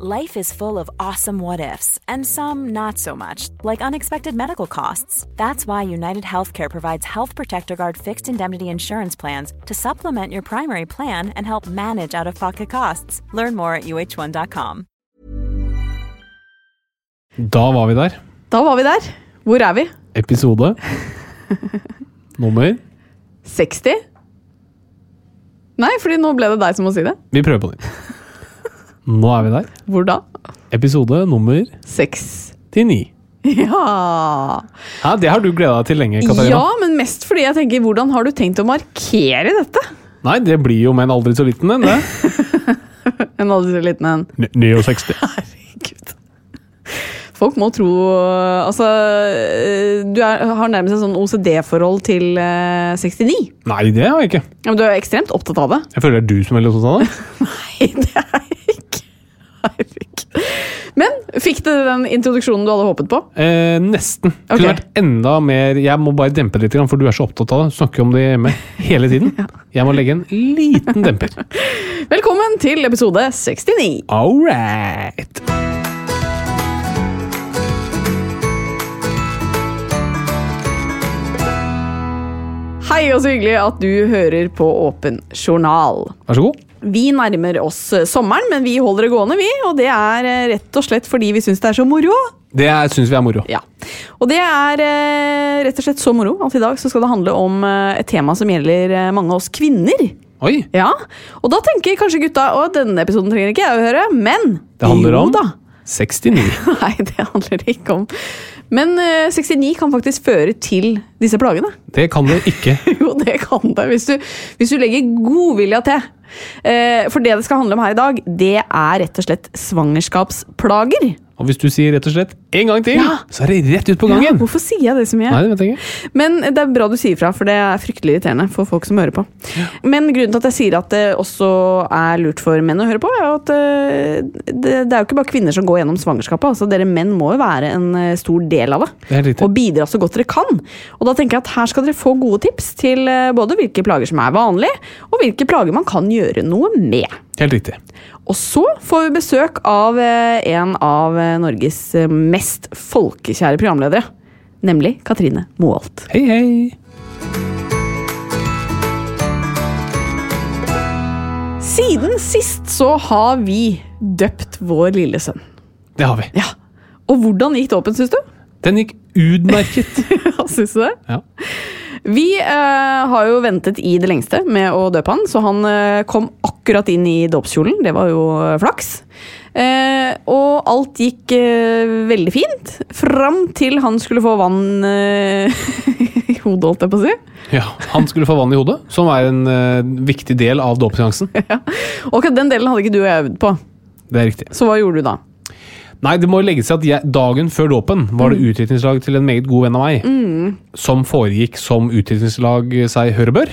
Life is full of awesome what ifs, and some not so much, like unexpected medical costs. That's why United Healthcare provides Health Protector Guard fixed indemnity insurance plans to supplement your primary plan and help manage out of pocket costs. Learn more at uh1.com. Da var vi der. Da var vi der. Hvor er vi? Episode nummer 60? Nei, fordi nå ble det deg som må si det. Vi prøver på nytt. Nå er vi der. Hvor da? Episode nummer 69. 69. Ja. Ja, det har du gleda deg til lenge, Katarina. ja, men mest fordi jeg tenker hvordan har du tenkt å markere dette? Nei, det blir jo med en aldri så liten en, det. En aldri så liten en. N- 69. Herregud. Folk må tro Altså, du er, har nærmest et sånn OCD-forhold til eh, 69. Nei, det har jeg ikke. Ja, men du er ekstremt opptatt av det. Jeg føler det er du som er litt opptatt av det. Nei, det er. Men fikk du den introduksjonen du hadde håpet på? Eh, nesten. Det Kunne vært enda mer Jeg må bare dempe det litt, for du er så opptatt av det. Du snakker om det hjemme hele tiden. Jeg må legge en liten demper. Velkommen til episode 69. All right. Hei, og så hyggelig at du hører på Åpen journal. Vær så god. Vi nærmer oss eh, sommeren, men vi holder det gående, vi. Og det er eh, rett og slett fordi vi syns det er så moro. Det syns vi er moro. Ja. Og det er eh, rett og slett så moro at i dag så skal det handle om et tema som gjelder mange av oss kvinner. Oi. Ja, Og da tenker kanskje gutta at denne episoden trenger ikke jeg å høre, men Det handler om da. 69. Nei, det handler det ikke om. Men eh, 69 kan faktisk føre til disse plagene. Det kan det ikke. Jo, det kan det, hvis du, hvis du legger godvilja til. Eh, for det det skal handle om her i dag, det er rett og slett svangerskapsplager. Og hvis du sier rett og slett en gang til, Ja. så er det rett ut på Ja, gangen. hvorfor sier jeg det så mye? Nei, det vet jeg ikke. Men det er bra du sier fra, for det er fryktelig irriterende for folk som hører på. Men grunnen til at jeg sier at det også er lurt for menn å høre på, er jo at eh, det, det er jo ikke bare kvinner som går gjennom svangerskapet. Altså, dere menn må jo være en eh, stor del av det. Det. Og bidra så godt dere kan. Og da tenker jeg at her skal dere få gode tips til eh, både hvilke plager som er vanlige, og hvilke plager man kan gjøre noe med. Helt riktig. Og så får vi besøk av eh, en av eh, Norges eh, mest folkekjære programledere. Nemlig Katrine Moholt. Hei, hei. Siden sist så har vi døpt vår lille sønn. Det har vi. Ja. Og hvordan gikk dåpen, syns du? Den gikk utmerket. Syns du det? Ja. Vi eh, har jo ventet i det lengste med å døpe han, så han eh, kom akkurat inn i dåpskjolen. Det var jo eh, flaks. Eh, og alt gikk eh, veldig fint, fram til han skulle få vann eh, i hodet, holdt jeg på å si. ja. Han skulle få vann i hodet, som er en viktig del av dåpsseansen. Ja. akkurat den delen hadde ikke du og jeg øvd på. Det er riktig. Så hva gjorde du da? Nei, det må jo legges til at jeg, dagen før dåpen var det utdrikningslag til en meget god venn av meg, som foregikk som utdrikningslag seg hør og bør,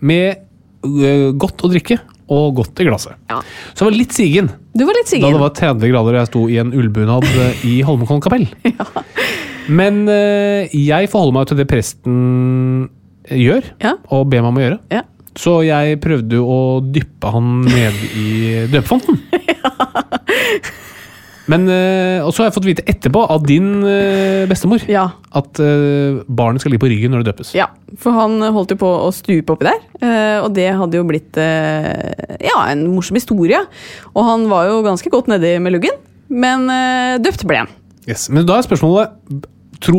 med øh, godt å drikke og godt i glasset. Ja. Så jeg var litt sigen Du var litt da sigen. det var 30 grader og jeg sto i en ullbunad øh, i Holmenkollen kapell. Men øh, jeg forholder meg til det presten gjør, Ja. og ber meg om å gjøre. Ja. Så jeg prøvde å dyppe han ned i døpefonten. Men eh, Og så har jeg fått vite etterpå av din eh, bestemor Ja. at eh, barnet skal ligge på ryggen når det døpes. Ja, for han holdt jo på å stupe oppi der, og det hadde jo blitt ja, en morsom historie. Og han var jo ganske godt nedi med luggen, men døpt ble han. Yes. Men da er spørsmålet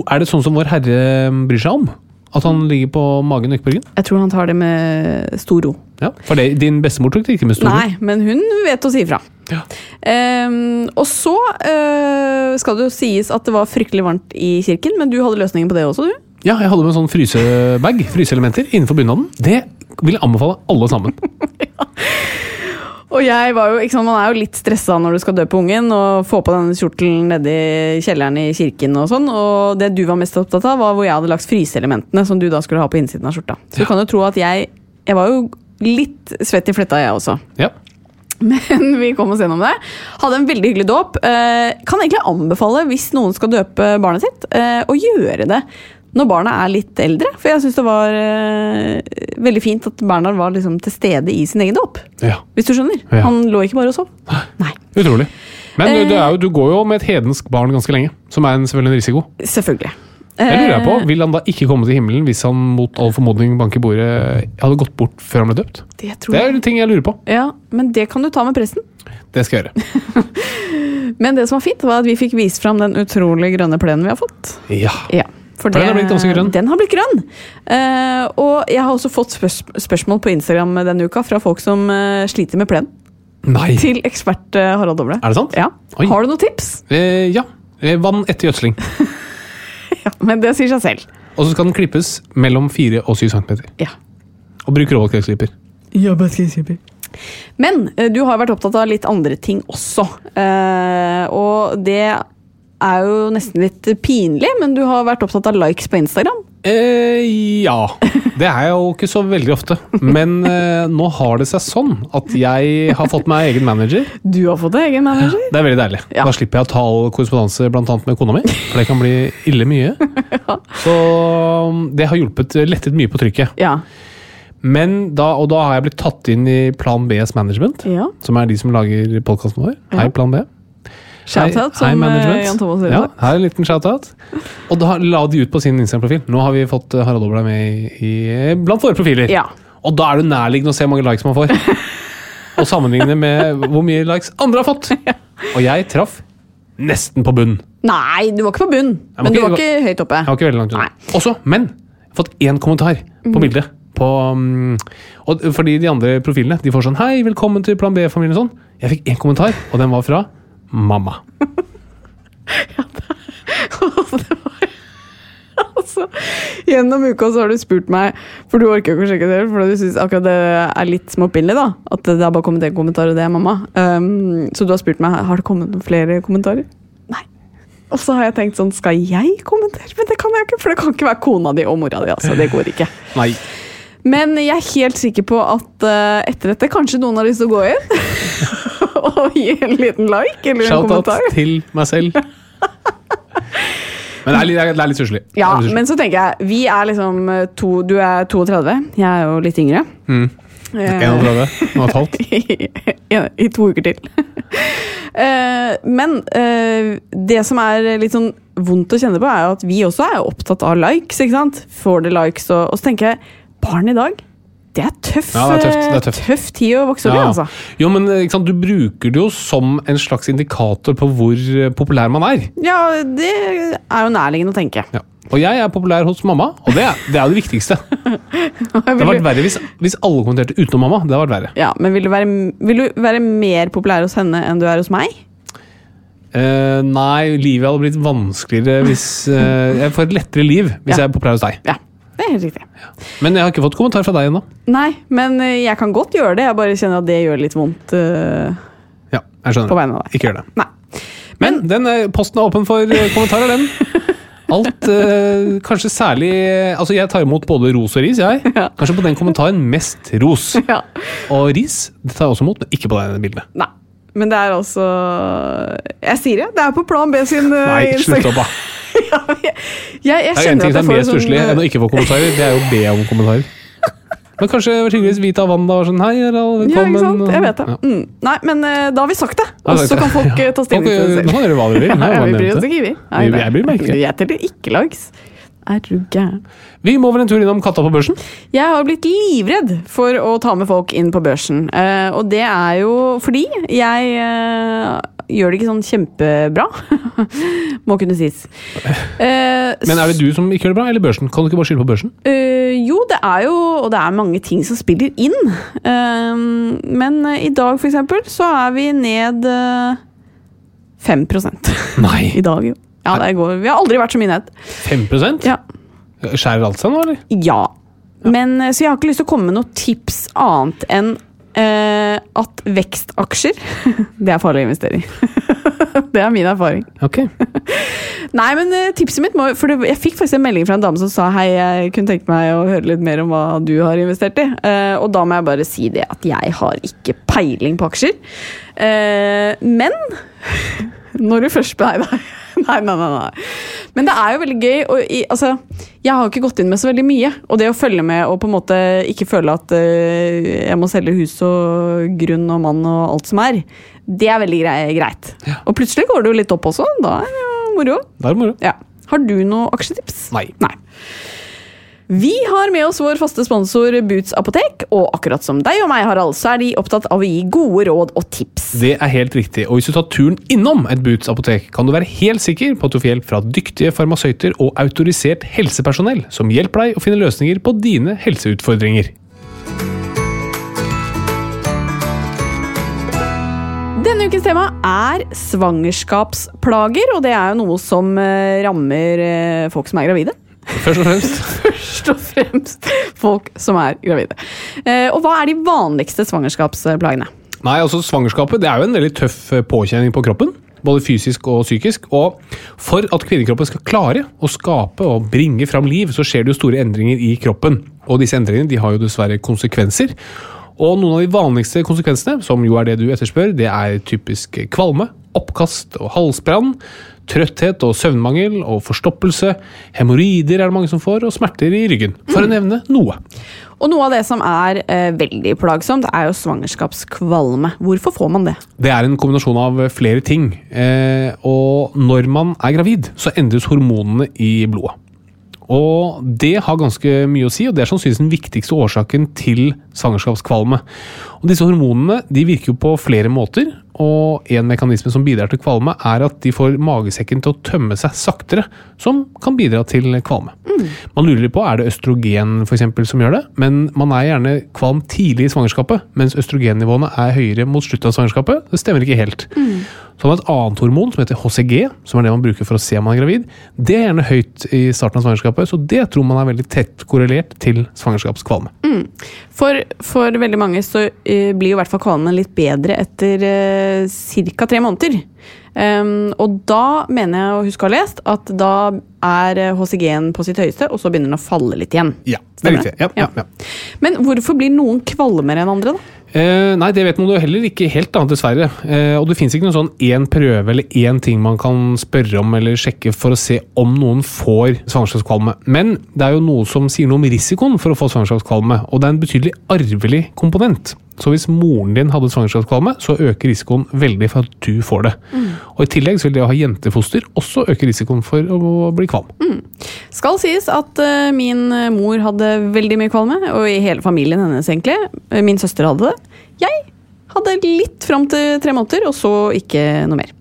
Er det sånn som Vår Herre bryr seg om? At han ligger på magen og ikke på ryggen? Jeg tror han tar det med stor ro. Ja, For det, din bestemor tok det ikke med stor ro? Nei, men hun vet å si ifra. Ja. Um, og så uh, skal det jo sies at det var fryktelig varmt i kirken, men du hadde løsningen på det også, du? Ja, jeg hadde med en sånn frysebag, fryseelementer, innenfor bunaden. Det vil jeg anbefale alle sammen. Og jeg var jo, ikke sant, Man er jo litt stressa når du skal døpe ungen og få på denne kjortelen nedi kjelleren i kirken. Og sånn, og det du var mest opptatt av, var hvor jeg hadde lagt fryseelementene som du da skulle ha på innsiden av skjorta. Så du kan jo tro at jeg Jeg var jo litt svett i fletta, jeg også. Ja. Men vi kom oss gjennom det. Hadde en veldig hyggelig dåp. Eh, kan egentlig anbefale, hvis noen skal døpe barnet sitt, eh, å gjøre det når barna er litt eldre. For jeg syns det var eh, veldig fint at Bernhard var liksom til stede i sin egen dåp. ja. Hvis du skjønner. Ja. Han lå ikke bare og sov. Nei. Utrolig. Men Eh. du, jo, du går jo med et hedensk barn ganske lenge, som er en, selvfølgelig en risiko. Selvfølgelig. Jeg lurer jeg på, Eh, Vil han da ikke komme til himmelen hvis han mot all formodning banker bordet hadde gått bort før han ble døpt? Det tror Det er jeg. jo ting jeg lurer på. Ja, men det kan du ta med presten. Det skal jeg gjøre. Men det som var fint, var at vi fikk vist fram den utrolig grønne plenen vi har fått. Ja. Ja, for, For den har blitt ganske grønn. Den har blitt grønn. Uh, og jeg har også fått spørs spørsmål på Instagram denne uka fra folk som uh, sliter med plen. Nei. Til ekspert uh, Harald Doble. Er det sant? Ja. Oi. Har du noen tips? Eh, ja. Vann etter gjødsling. Ja, men det sier seg selv. Og så skal den klippes mellom 4 og 7 cm. Ja. Og bruk råvalgkretsklipper. Men eh, du har vært opptatt av litt andre ting også. Eh, og det er jo nesten litt pinlig, men du har vært opptatt av likes på Instagram. Eh, ja. Det er jeg jo ikke så veldig ofte. Men eh, nå har det seg sånn at jeg har fått meg egen manager. Du har fått deg egen manager. Det er veldig deilig. Ja. Da slipper jeg å ta all korrespondanse annet med kona mi, for det kan bli ille mye. Så um, det har hjulpet, lettet mye på trykket. Ja. Men da, og da har jeg blitt tatt inn i Plan Bs management, som er de som lager podkasten vår. Hei, Plan B. Shout-out, Hei- hei, som eh. Jan Thomas sier. Ja, her er en liten shout-out. Og da la de ut på sin Instagram-profil. Nå har vi fått eh, Harald Obla med i, i, blant våre profiler. Ja. Og da er det nærliggende å se hvor mange likes man får. og sammenligne med hvor mye likes andre har fått. Og jeg traff nesten på bunn. Nei, du var ikke på bunn, Men ikke, du var ikke høyt oppe. Jeg var ikke veldig langt unna. Også, men jeg har fått én kommentar på bildet. På, um, og fordi de andre profilene de får sånn 'Hei, velkommen til Plan B-familien' sånn. Jeg fikk én kommentar, og den var fra mamma. ja, det, Altså, gjennom uka så har du spurt meg, for du orker ikke å sjekke det, for du syns akkurat det er litt småpinlig, da. At det har bare kommet en kommentar, og det er mamma. Um, så du har spurt meg har det kommet noen flere kommentarer. Nei. Og så har jeg tenkt sånn, skal jeg kommentere? Men det kan jeg ikke, for det kan ikke være kona di og mora di. altså, Det går ikke. Nei. Men jeg er helt sikker på at uh, etter dette kanskje noen har lyst til å gå inn og gi en liten like eller en Shout-out til meg selv. Men det er litt, det er litt susselig. Ja, litt men så tenker jeg, vi er liksom eh, to Du er 32, jeg er jo litt yngre. Mm. Eh, 31 og et halvt. I, i, to uker til. Eh, men eh, det som er litt sånn vondt å kjenne på, er at vi også er opptatt av likes. ikke sant? Får det likes, og, og så tenker jeg barn i dag det er tøff, Ja, det er tøft, det er tøft. tøff tid å vokse opp i. Ja. altså. Jo, men sant, Du bruker det jo som en slags indikator på hvor eh, populær man er. Ja, det er jo nærliggende å tenke. Ja. Og jeg er populær hos mamma, og det er det, er det viktigste. Det hadde vært verre hvis, hvis alle kommenterte utenom mamma. Det hadde vært verre. ja, men vil du, være, vil du være mer populær hos henne enn du er hos meg? Uh, nei, livet hadde blitt vanskeligere hvis uh, Jeg får et lettere liv hvis Ja. jeg er populær hos deg. Ja, det er helt riktig. Men jeg har ikke fått kommentar fra deg ennå. Nei, men eh, jeg kan godt gjøre det. Jeg bare kjenner at det gjør litt vondt Uh, Ja, jeg skjønner. på vegne av deg. Ikke gjør det. Nei. Men den er, posten er åpen for eh, kommentarer, den. Alt, uh, kanskje særlig Altså, jeg tar imot både ros og ris, jeg. Ja. Kanskje på den kommentaren mest ros. Ja. Og ris det tar jeg også imot, men ikke på det bildet. Nei. Men det er altså Jeg sier det. Det er på Plan B sin eh, Nei, slutt opp, da. Ja, jeg, jeg Det er en ting som jeg er mer sånn stusslig enn å ikke få kommentarer, det er jo å be om kommentarer. Men kanskje det var hyggelig hvis og Wanda var sånn Hei, Harald, Ja, ikke sant? Jeg vet det. Ja. Mm. Nei, men eh, da har vi sagt det. Da Og så kan folk eh, ta stilling til det Nå kan dere hva dere vil. Nei, ja, vi bryr oss ikke, vi. Nei, Vi- jeg bryr meg ikke. Jeg teller ikke lags. Er du gæren? Vi må vel en tur innom Katta på børsen? Jeg har blitt livredd for å ta med folk inn på børsen. eh, og det er jo fordi jeg eh, gjør det ikke sånn kjempebra. Må kunne sies. Eh, Men er det du som ikke gjør det bra, eller børsen? Kan du ikke bare skylde på børsen? Jo, det er jo Og det er mange ting som spiller inn. Men i dag, for eksempel, så er vi ned eh, 5 Nei. I dag, jo. Ja, det går. Vi har aldri vært så mye ned. 5 Ja. Skjærer alt seg nå, eller? ja. Men, eh, så jeg har ikke lyst til å komme med noen tips annet enn eh, at vekstaksjer Det er farlig å investere i. det er min erfaring. Ok. Nei, men eh, tipset mitt må For det, jeg fikk faktisk en melding fra en dame som sa hei, jeg kunne tenkt meg å høre litt mer om hva du har investert i. Eh, og da må jeg bare si det at jeg har ikke peiling på aksjer. Eh, men når du først Nei, nei. Nei, nei, nei. Men det er jo veldig gøy. Og i, altså, jeg har ikke gått inn med så veldig mye. Og det å følge med og på en måte ikke føle at uh, jeg må selge hus og grunn og mann og alt som er, det er veldig greit. greit. Og plutselig går det jo litt opp også. Da er det jo moro. Det er moro. Ja. Har du noe aksjetips? Nei. Nei. Vi har med oss vår faste sponsor Boots apotek, og akkurat som deg og meg, Harald, så er de opptatt av å gi gode råd og tips. Det er helt riktig, og hvis du tar turen innom et Boots apotek, kan du være helt sikker på at du får hjelp fra dyktige farmasøyter og autorisert helsepersonell som hjelper deg å finne løsninger på dine helseutfordringer. Denne ukens tema er svangerskapsplager, og det er jo noe som eh, rammer eh, folk som er gravide. Først og fremst Først og fremst folk som er gravide. Eh, og hva er de vanligste svangerskapsplagene? Nei, altså Svangerskapet det er jo en veldig tøff eh, påkjenning på kroppen. Både fysisk og psykisk. Og for at kvinnekroppen skal klare å skape og bringe fram liv, så skjer det jo store endringer i kroppen. Og disse endringene de har jo dessverre konsekvenser. Og noen av de vanligste konsekvensene, som jo er det du etterspør, det er typisk kvalme, oppkast og halsbrann, trøtthet og søvnmangel og forstoppelse, hemoroider er det mange som får, og smerter i ryggen. For å nevne noe. Og noe av det som er eh, veldig plagsomt, er jo svangerskapskvalme. Hvorfor får man det? Det er en kombinasjon av flere ting. Eh, og når man er gravid, så endres hormonene i blodet. Og det har ganske mye å si, og det er sannsynligvis den viktigste årsaken til svangerskapskvalme. Og disse hormonene de virker jo på flere måter, og en mekanisme som bidrar til kvalme, er at de får magesekken til å tømme seg saktere, som kan bidra til kvalme. Man lurer litt på er det østrogen for eksempel, som gjør det, men man er gjerne kvalm tidlig i svangerskapet, mens østrogennivåene er høyere mot slutten av svangerskapet. Det stemmer ikke helt. Så har man et annet hormon som heter HCG, som er det man bruker for å se om man er gravid. Det er gjerne høyt i starten av svangerskapet, så det tror man er veldig tett korrelert til svangerskapskvalme. For, for veldig mange så uh, blir jo i hvert fall kvalmen litt bedre etter uh, ca. tre måneder. Um, og da mener jeg å huske å ha lest at da er eh, HCG-en på sitt høyeste, og så begynner den å falle litt igjen. Ja, det er riktig. Ja, ja, ja. Men hvorfor blir noen kvalmere enn andre, da? Eh, nei, det vet man jo heller ikke helt, da, dessverre. Eh, og det fins ikke noen sånn én prøve eller én ting man kan spørre om eller sjekke for å se om noen får svangerskapskvalme. Men det er jo noe som sier noe om risikoen for å få svangerskapskvalme, og det er en betydelig arvelig komponent. Så hvis moren din hadde svangerskapskvalme, så øker risikoen veldig for at du får det. Og I tillegg så vil det å ha jentefoster også øke risikoen for å bli kvalm. Skal sies at uh, min eh, mor hadde veldig mye kvalme, og i hele familien hennes, egentlig. Eh, Min søster hadde det. Jeg hadde litt fram til tre måneder, og så ikke noe mer.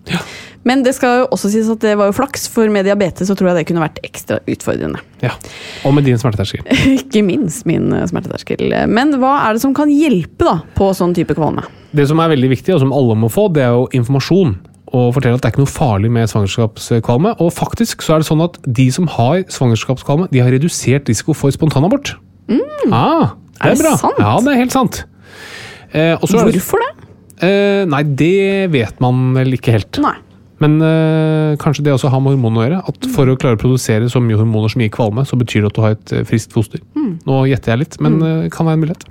Men det skal jo også sies at det var jo flaks, for med diabetes så tror jeg det kunne vært ekstra utfordrende. Ja. Og med din smerteterskel. Ikke minst min eh, smerteterskel. Men hva er det som kan hjelpe da, på sånn type kvalme? Det som er veldig viktig, og som alle må få, det er jo informasjon. Og fortelle at det er ikke noe farlig med svangerskapskvalme. Og faktisk så er det sånn at de som har svangerskapskvalme, de har redusert risiko for spontanabort. Ah, det er, Er det bra. sant? Ja, det er helt sant. Eh, det- Hvorfor det? Eh, nei, det vet man vel ikke helt. Nei. Men øh, kanskje det også har med hormonene å gjøre. At for å klare å produsere så mye hormoner som gir kvalme, så betyr det at du har et eh, friskt foster. Nå gjetter jeg litt, men øh, kan være en mulighet.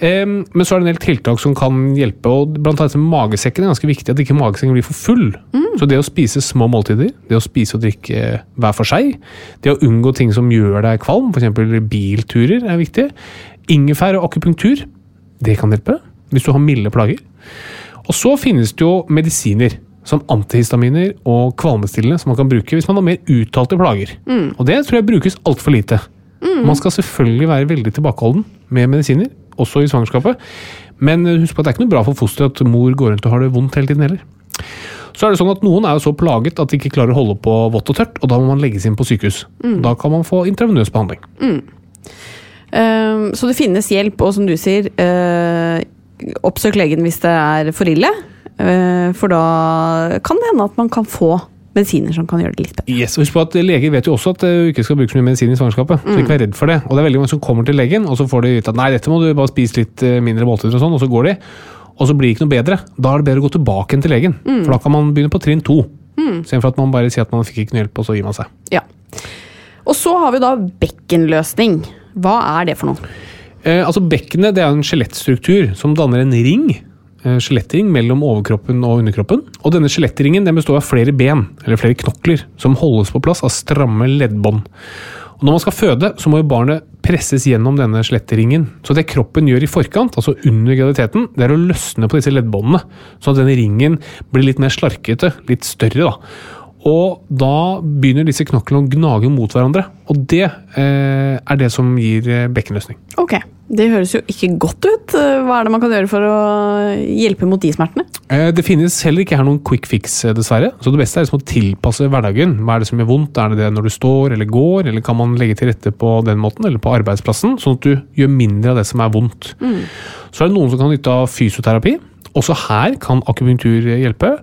Em, men så er det en del tiltak som kan hjelpe, og blant annet magesekken er ganske viktig at ikke magesekken blir for full. Så det å spise små måltider, det å spise og drikke hver for seg, det å unngå ting som gjør deg kvalm, f.eks. bilturer, er viktig. Ingefær og akupunktur, det kan hjelpe hvis du har milde plager. Og så finnes det jo medisiner som antihistaminer og kvalmestillende som man kan bruke hvis man har mer uttalte plager. Og det tror jeg brukes altfor lite. Man skal selvfølgelig være veldig tilbakeholden med medisiner, også i svangerskapet. Men eh, husk på at det er ikke noe bra for fosteret at mor går rundt og har det vondt hele tiden heller. Så er det sånn at Noen er jo så plaget at de ikke klarer å holde på vått og tørt, og da må man legges inn på sykehus. Da kan man få intravenøs behandling. Eh, så det finnes hjelp, og som du sier, uh, oppsøk legen hvis det er for ille. Eh, for da kan det hende at man kan få medisiner som kan gjøre det litt bedre. Yes, og husk på at Leger vet jo også at du ikke skal bruke så mye medisin i svangerskapet. så ikke vær redd for det. Og det er veldig mange som kommer til legen, og så får de vite at nei, dette må du bare spise litt eh, mindre måltider og sånn, og så går de. Og så blir det ikke noe bedre. Da er det bedre å gå tilbake igjen til legen. For da kan man begynne på trinn to. Istedenfor at man bare sier at man fikk ikke noe hjelp, og så gir man seg. Ja. Og så har vi da bekkenløsning. Hva er det for noe? Eh, altså Bekkenet det er en skjelettstruktur som danner en ring. Eh, Skjelettring mellom overkroppen og underkroppen. Og denne skjelettringen den består av flere ben, eller flere knokler, som holdes på plass av stramme leddbånd. Og når man skal føde, så må jo barnet presses gjennom denne skjelettringen. Så det kroppen gjør i forkant, altså under graviditeten, det er å løsne på disse leddbåndene. Sånn at denne ringen blir litt mer slarkete, litt større. da. Og da begynner disse knoklene å gnage mot hverandre. Og det eh, er det som gir eh, bekkenløsning. Ok, det høres jo ikke godt ut. Hva er det man kan gjøre for å hjelpe mot de smertene? Eh, Det finnes heller ikke her noen quick fix, eh, dessverre. Så det beste er liksom å tilpasse hverdagen. Hva er det som gjør vondt? Er det det når du står eller går, eller kan man legge til rette på den måten, eller på arbeidsplassen, sånn at du gjør mindre av det som er vondt. Så er det noen som kan nytte av fysioterapi. Også her kan akupunktur hjelpe.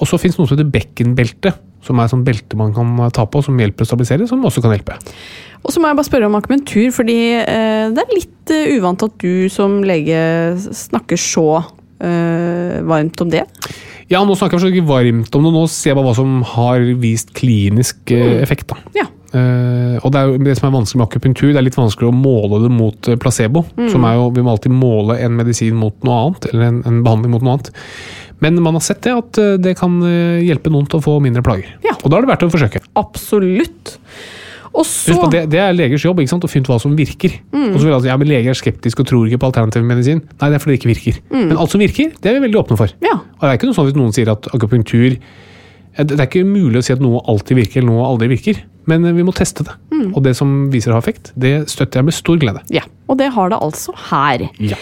Og så det noe som heter bekkenbelte, som er sånn belte man kan ta på som hjelper å stabilisere, som også kan hjelpe. Og så må jeg bare spørre om akumentur, fordi eh, det er litt eh, uvant at du som lege snakker så eh, varmt om det. Ja, nå snakker jeg ikke varmt om det, nå ser jeg bare hva som har vist klinisk effekt. da. Ja. Eh, og det er jo det som er vanskelig med akupunktur, det er litt vanskelig å måle det mot placebo. placebo. Som er jo, Vi må alltid måle en medisin mot noe annet, eller en, en behandling mot noe annet. Men man har sett det at eh, det kan eh, hjelpe noen til å få mindre plager. Ja. Og da er det verdt å forsøke. Absolutt. Og så Husk på, det, det er legers jobb ikke sant? å finne ut hva som virker. Og så vil altså, ja, men Leger er skeptiske og tror ikke på alternativ medisin. Nei, det er fordi det ikke virker. Men alt som virker, det er vi veldig åpne for. Ja. Og det er ikke noe sånn hvis noen sier at akupunktur eh, Det er ikke mulig å si at noe alltid virker eller noe aldri virker. Men eh, vi må teste det. Og det som viser å ha effekt, det støtter jeg med stor glede. ja. Og det har det altså her. Ja.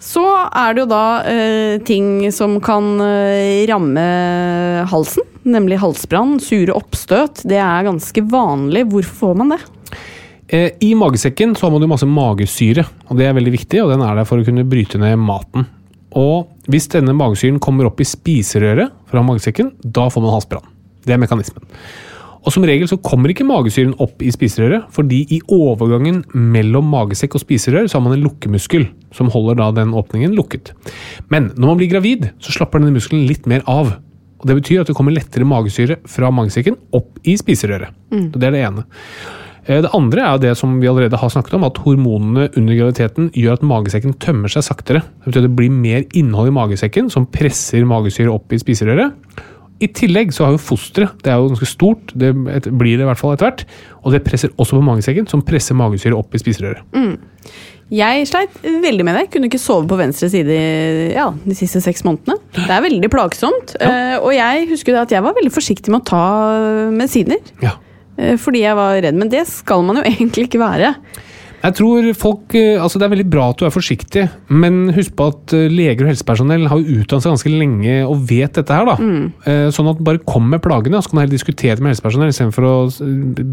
Så er det jo da eh, ting som kan eh, ramme halsen, nemlig halsbrann, sure oppstøt. Det er ganske vanlig. Hvorfor får man det? Eh, I magesekken så har man jo masse magesyre, og det er veldig viktig, og den er der for å kunne bryte ned maten. Og hvis denne magesyren kommer opp i spiserøret fra magesekken, da får man halsbrann. Det er mekanismen. Og som regel så kommer ikke magesyren opp i spiserøret, fordi i overgangen mellom magesekk og spiserør så har man en lukkemuskel som holder da den åpningen lukket. Men når man blir gravid, så slapper denne muskelen litt mer av. Og Det betyr at det kommer lettere magesyre fra magesekken opp i spiserøret. Så Det er det ene. Eh, Det andre er det som vi allerede har snakket om, at hormonene under graviditeten gjør at magesekken tømmer seg saktere. Det betyr at det blir mer innhold i magesekken som presser magesyre opp i spiserøret. I tillegg så har jo fosteret, det er jo ganske stort, det blir det i hvert fall etter hvert, og det presser også på magesekken, som presser magesyre opp i spiserøret. Jeg sleit veldig med det. Kunne ikke sove på venstre side ja, de siste seks månedene. Det er veldig plagsomt. eh, Og jeg husker at jeg var veldig forsiktig med å ta medisiner. Ja. eh, Fordi jeg var redd. Men det skal man jo egentlig ikke være. Jeg tror folk, eh, altså Det er veldig bra at du er forsiktig, men husk på at eh, leger og helsepersonell har utdannet seg ganske lenge og vet dette her. da. Mm. Sånn at bare kom med plagene, så kan man heller diskutere det med helsepersonell istedenfor å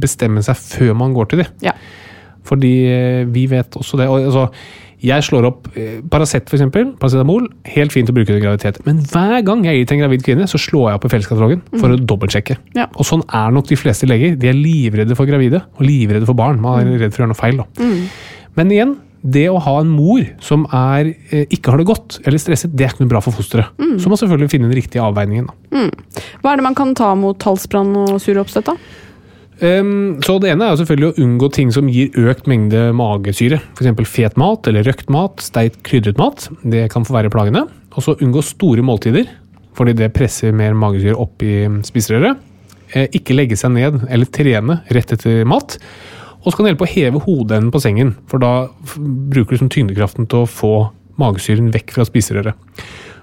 bestemme seg før man går til dem. Ja. Fordi eh, vi vet også det. Og, altså, jeg slår opp eh, Paracet, f.eks. Paracetamol. Helt fint å bruke under graviditet. Men hver gang jeg gir til en gravid kvinne, så slår jeg opp i felleskatalogen for å dobbeltsjekke. Ja. Og sånn er nok de fleste leger. De er livredde for gravide og livredde for barn. Man er redd for å gjøre noe feil. Da. Men igjen, det å ha en mor som er, eh, ikke har det godt eller stresset, det er ikke noe bra for fosteret. Så må man selvfølgelig finne den riktige avveiningen. Da. Hva er det man kan ta mot halsbrann og sure oppstøt, da? Um, så det ene er jo selvfølgelig å unngå ting som gir økt mengde magesyre. F.eks. fet mat eller røkt mat, steikt krydret mat. Det kan få være plagende. Og så unngå store måltider, fordi det presser mer magesyre opp i spiserøret. Eh, ikke legge seg ned eller trene rett etter mat. Og så kan det hjelpe å heve hodeenden på sengen, for da bruker du som tyngdekraften til å få magesyren vekk fra spiserøret.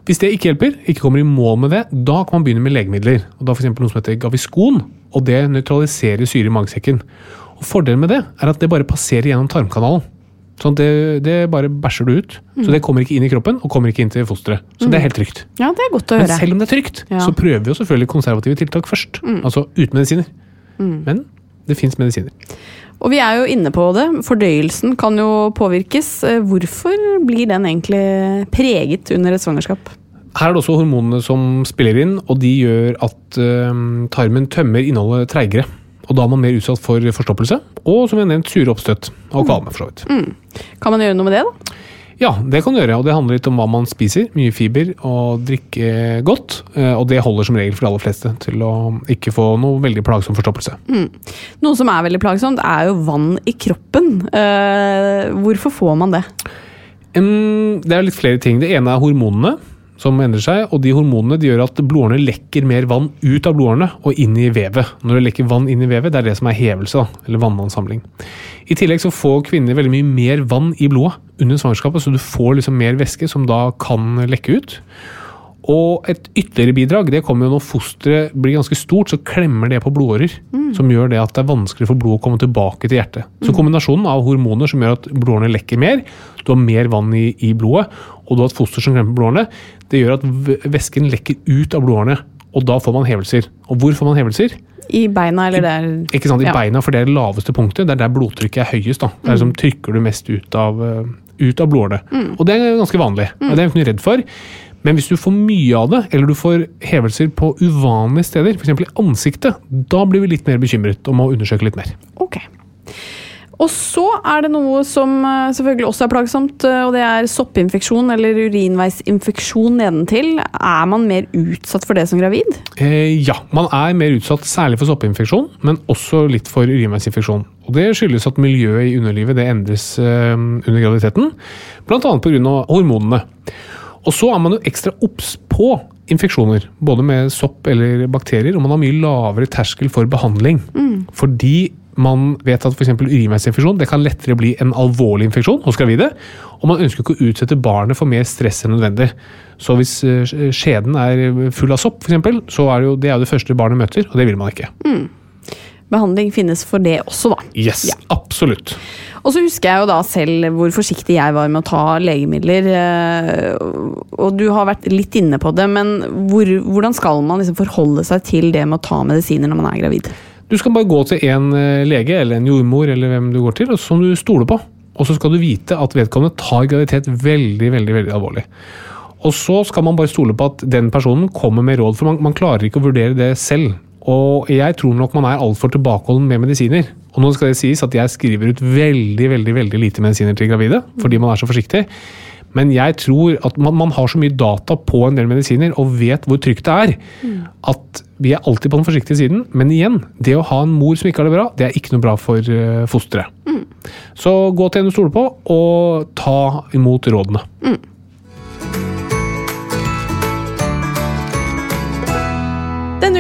Hvis det ikke hjelper, ikke kommer i mål med det, da kan man begynne med legemidler. Og da F.eks. noe som heter Gaviscon, og det nøytraliserer syre i magesekken. Og Fordelen med det er at det bare passerer gjennom tarmkanalen. Sånn det, det bare bæsjer du ut. Så det kommer ikke inn i kroppen og kommer ikke inn til fosteret. Så det er helt trygt. Ja, det er godt å Men høre. selv om det er trygt, Ja. så prøver vi jo selvfølgelig konservative tiltak først. Altså uten medisiner. Men det fins medisiner. Og vi er jo inne på det. Fordøyelsen kan jo påvirkes. Hvorfor blir den egentlig preget under et svangerskap? Her er det også hormonene som spiller inn, og de gjør at øhm, tarmen tømmer innholdet treigere. Og da er man mer utsatt for forstoppelse, og som jeg har nevnt, sure oppstøt og kvalme. for så vidt. Kan man gjøre noe med det, da? Ja, det kan du gjøre, og det handler litt om hva man spiser. Mye fiber og drikke godt. eh, Og det holder som regel for de aller fleste til å ikke få noe veldig plagsom forstoppelse. Noe som er veldig plagsomt, er jo vann i kroppen. Uh, hvorfor får man det? Um, Det er litt flere ting. Det ene er hormonene som endrer seg. og de Hormonene de gjør at blodårene lekker mer vann ut av blodårene og inn i vevet. Når det lekker vann inn i vevet, det er det som er hevelse, da, eller vannansamling. I tillegg så får kvinner veldig mye mer vann i blodet under svangerskapet, så du får liksom mer væske som da kan lekke ut. Og et ytterligere bidrag det kommer jo når fosteret blir ganske stort, så klemmer det på blodårer. Som gjør det at det er vanskelig for blodet å komme tilbake til hjertet. Så kombinasjonen av hormoner som gjør at blodårene lekker mer, du har mer vann i, i blodet, og du har et foster som klemmer på blodårene, det gjør at væsken lekker ut av blodårene. Og da får man hevelser. Og hvor får man hevelser? I beina, eller der Ikke sant, I Ja. beina, for det er det laveste punktet. Det er der blodtrykket er høyest. da. Det er som trykker du mest ut av, eh, ut av blodårene. Og det er ganske vanlig. Mm. Det er jeg ikke noe redd for. Men hvis du får mye av det, eller du får hevelser på uvanlige steder, f.eks. i ansiktet, da blir vi litt mer bekymret og må undersøke litt mer. Ok. Og så er det noe som eh, selvfølgelig også er plagsomt, eh, og det er soppinfeksjon eller urinveisinfeksjon nedentil. Er man mer utsatt for det som gravid? Eh, ja, man er mer utsatt særlig for soppinfeksjon, men også litt for urinveisinfeksjon. Og Det skyldes at miljøet i underlivet det endres eh, under graviditeten, bl.a. pga. hormonene. Og så er man jo ekstra obs på infeksjoner, både med sopp eller bakterier, og man har mye lavere terskel for behandling. Fordi man vet at f.eks. urinveisinfeksjon det kan lettere bli en alvorlig infeksjon hos gravide, og man ønsker ikke å utsette barnet for mer stress enn nødvendig. Så hvis eh, skjeden er full av sopp, eksempel, så er det jo det, er det første barnet møter, og det vil man ikke. Behandling finnes for det også, da. Yes, Ja. absolutt. Og så husker jeg jo da selv hvor forsiktig jeg var med å ta legemidler. eh, Og du har vært litt inne på det, men hvor, hvordan skal man liksom forholde seg til det med å ta medisiner når man er gravid? Du skal bare gå til en eh, lege eller en jordmor eller hvem du går til, som du stoler på. Og så skal du vite at vedkommende tar graviditet veldig, veldig, veldig alvorlig. Og så skal man bare stole på at den personen kommer med råd, for man, man klarer ikke å vurdere det selv. Og jeg tror nok man er altfor tilbakeholden med medisiner. Og nå skal det sies at jeg skriver ut veldig, veldig, veldig lite medisiner til gravide, fordi man er så forsiktig. Men jeg tror at man, man har så mye data på en del medisiner og vet hvor trygt det er, at vi er alltid på den forsiktige siden. Men igjen, det å ha en mor som ikke har det bra, det er ikke noe bra for fosteret. fosteret. Så gå til en du stoler på, og ta imot rådene.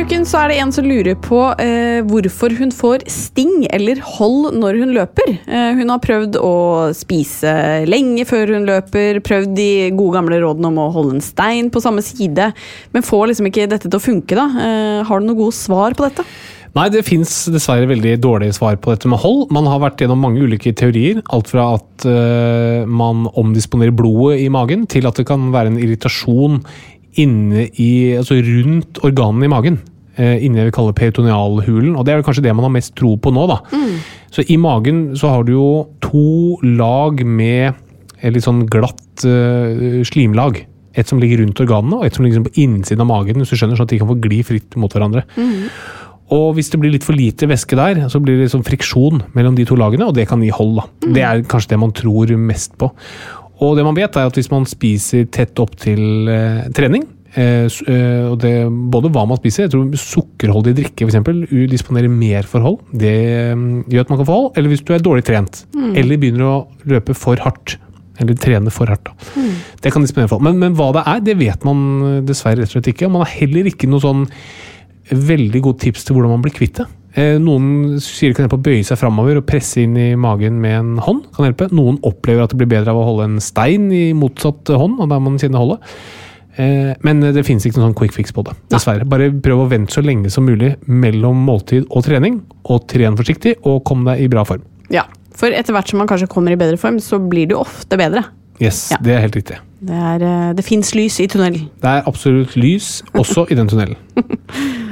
Uken så er det en som lurer på eh, hvorfor hun får sting eller hold når hun løper. Eh, hun har prøvd å spise lenge før hun løper, prøvd de gode gamle rådene om å holde en stein på samme side, men får liksom ikke dette til å funke. da. Eh, har du noen gode svar på dette? Nei, det fins dessverre veldig dårlige svar på dette med hold. Man har vært gjennom mange ulike teorier. Alt fra at eh, man omdisponerer blodet i magen, til at det kan være en irritasjon inne i, altså rundt organene i magen. Eh, inni det vi kaller peritonealhulen. Og det er vel kanskje det man har mest tro på nå, da. Så i magen så har du jo to lag med litt sånn glatt uh, slimlag. Et som ligger rundt organene, og et som ligger liksom på innsiden av magen. hvis du skjønner, Sånn at de kan få gli fritt mot hverandre. Og hvis det blir litt for lite væske der, så blir det liksom friksjon mellom de to lagene, og det kan gi hold. da. Det er kanskje det man tror mest på. Og det man vet er at hvis man spiser tett opp til uh, trening, og det, både hva man spiser, jeg tror sukkerholdig drikke f.eks. disponerer mer for hold. Det mm, gjør at man kan få hold. Eller hvis du er dårlig trent. Eller begynner å løpe for hardt. Eller trene for hardt. Da. Det kan disponere for. Men, men hva det er, det vet man eh, dessverre rett og slett ikke. Man har heller ikke noe sånn veldig godt tips til hvordan man blir kvitt det. Eh, Noen sier det kan hjelpe å bøye seg framover og presse inn i magen med en hånd. kan hjelpe. Noen opplever at det blir bedre av å holde en stein i motsatt hånd, og der man kjenner holdet. Eh, Men det finnes ikke noen sånn quick fix på det, dessverre. Bare prøv å vente så lenge som mulig mellom måltid og trening, og tren forsiktig, og kom deg i bra form. Ja, For etter hvert som man kanskje kommer i bedre form, så blir det jo ofte bedre. Yes, Ja. det er helt riktig. Det, er, eh, det fins lys i tunnelen. Det er absolutt lys også i den tunnelen.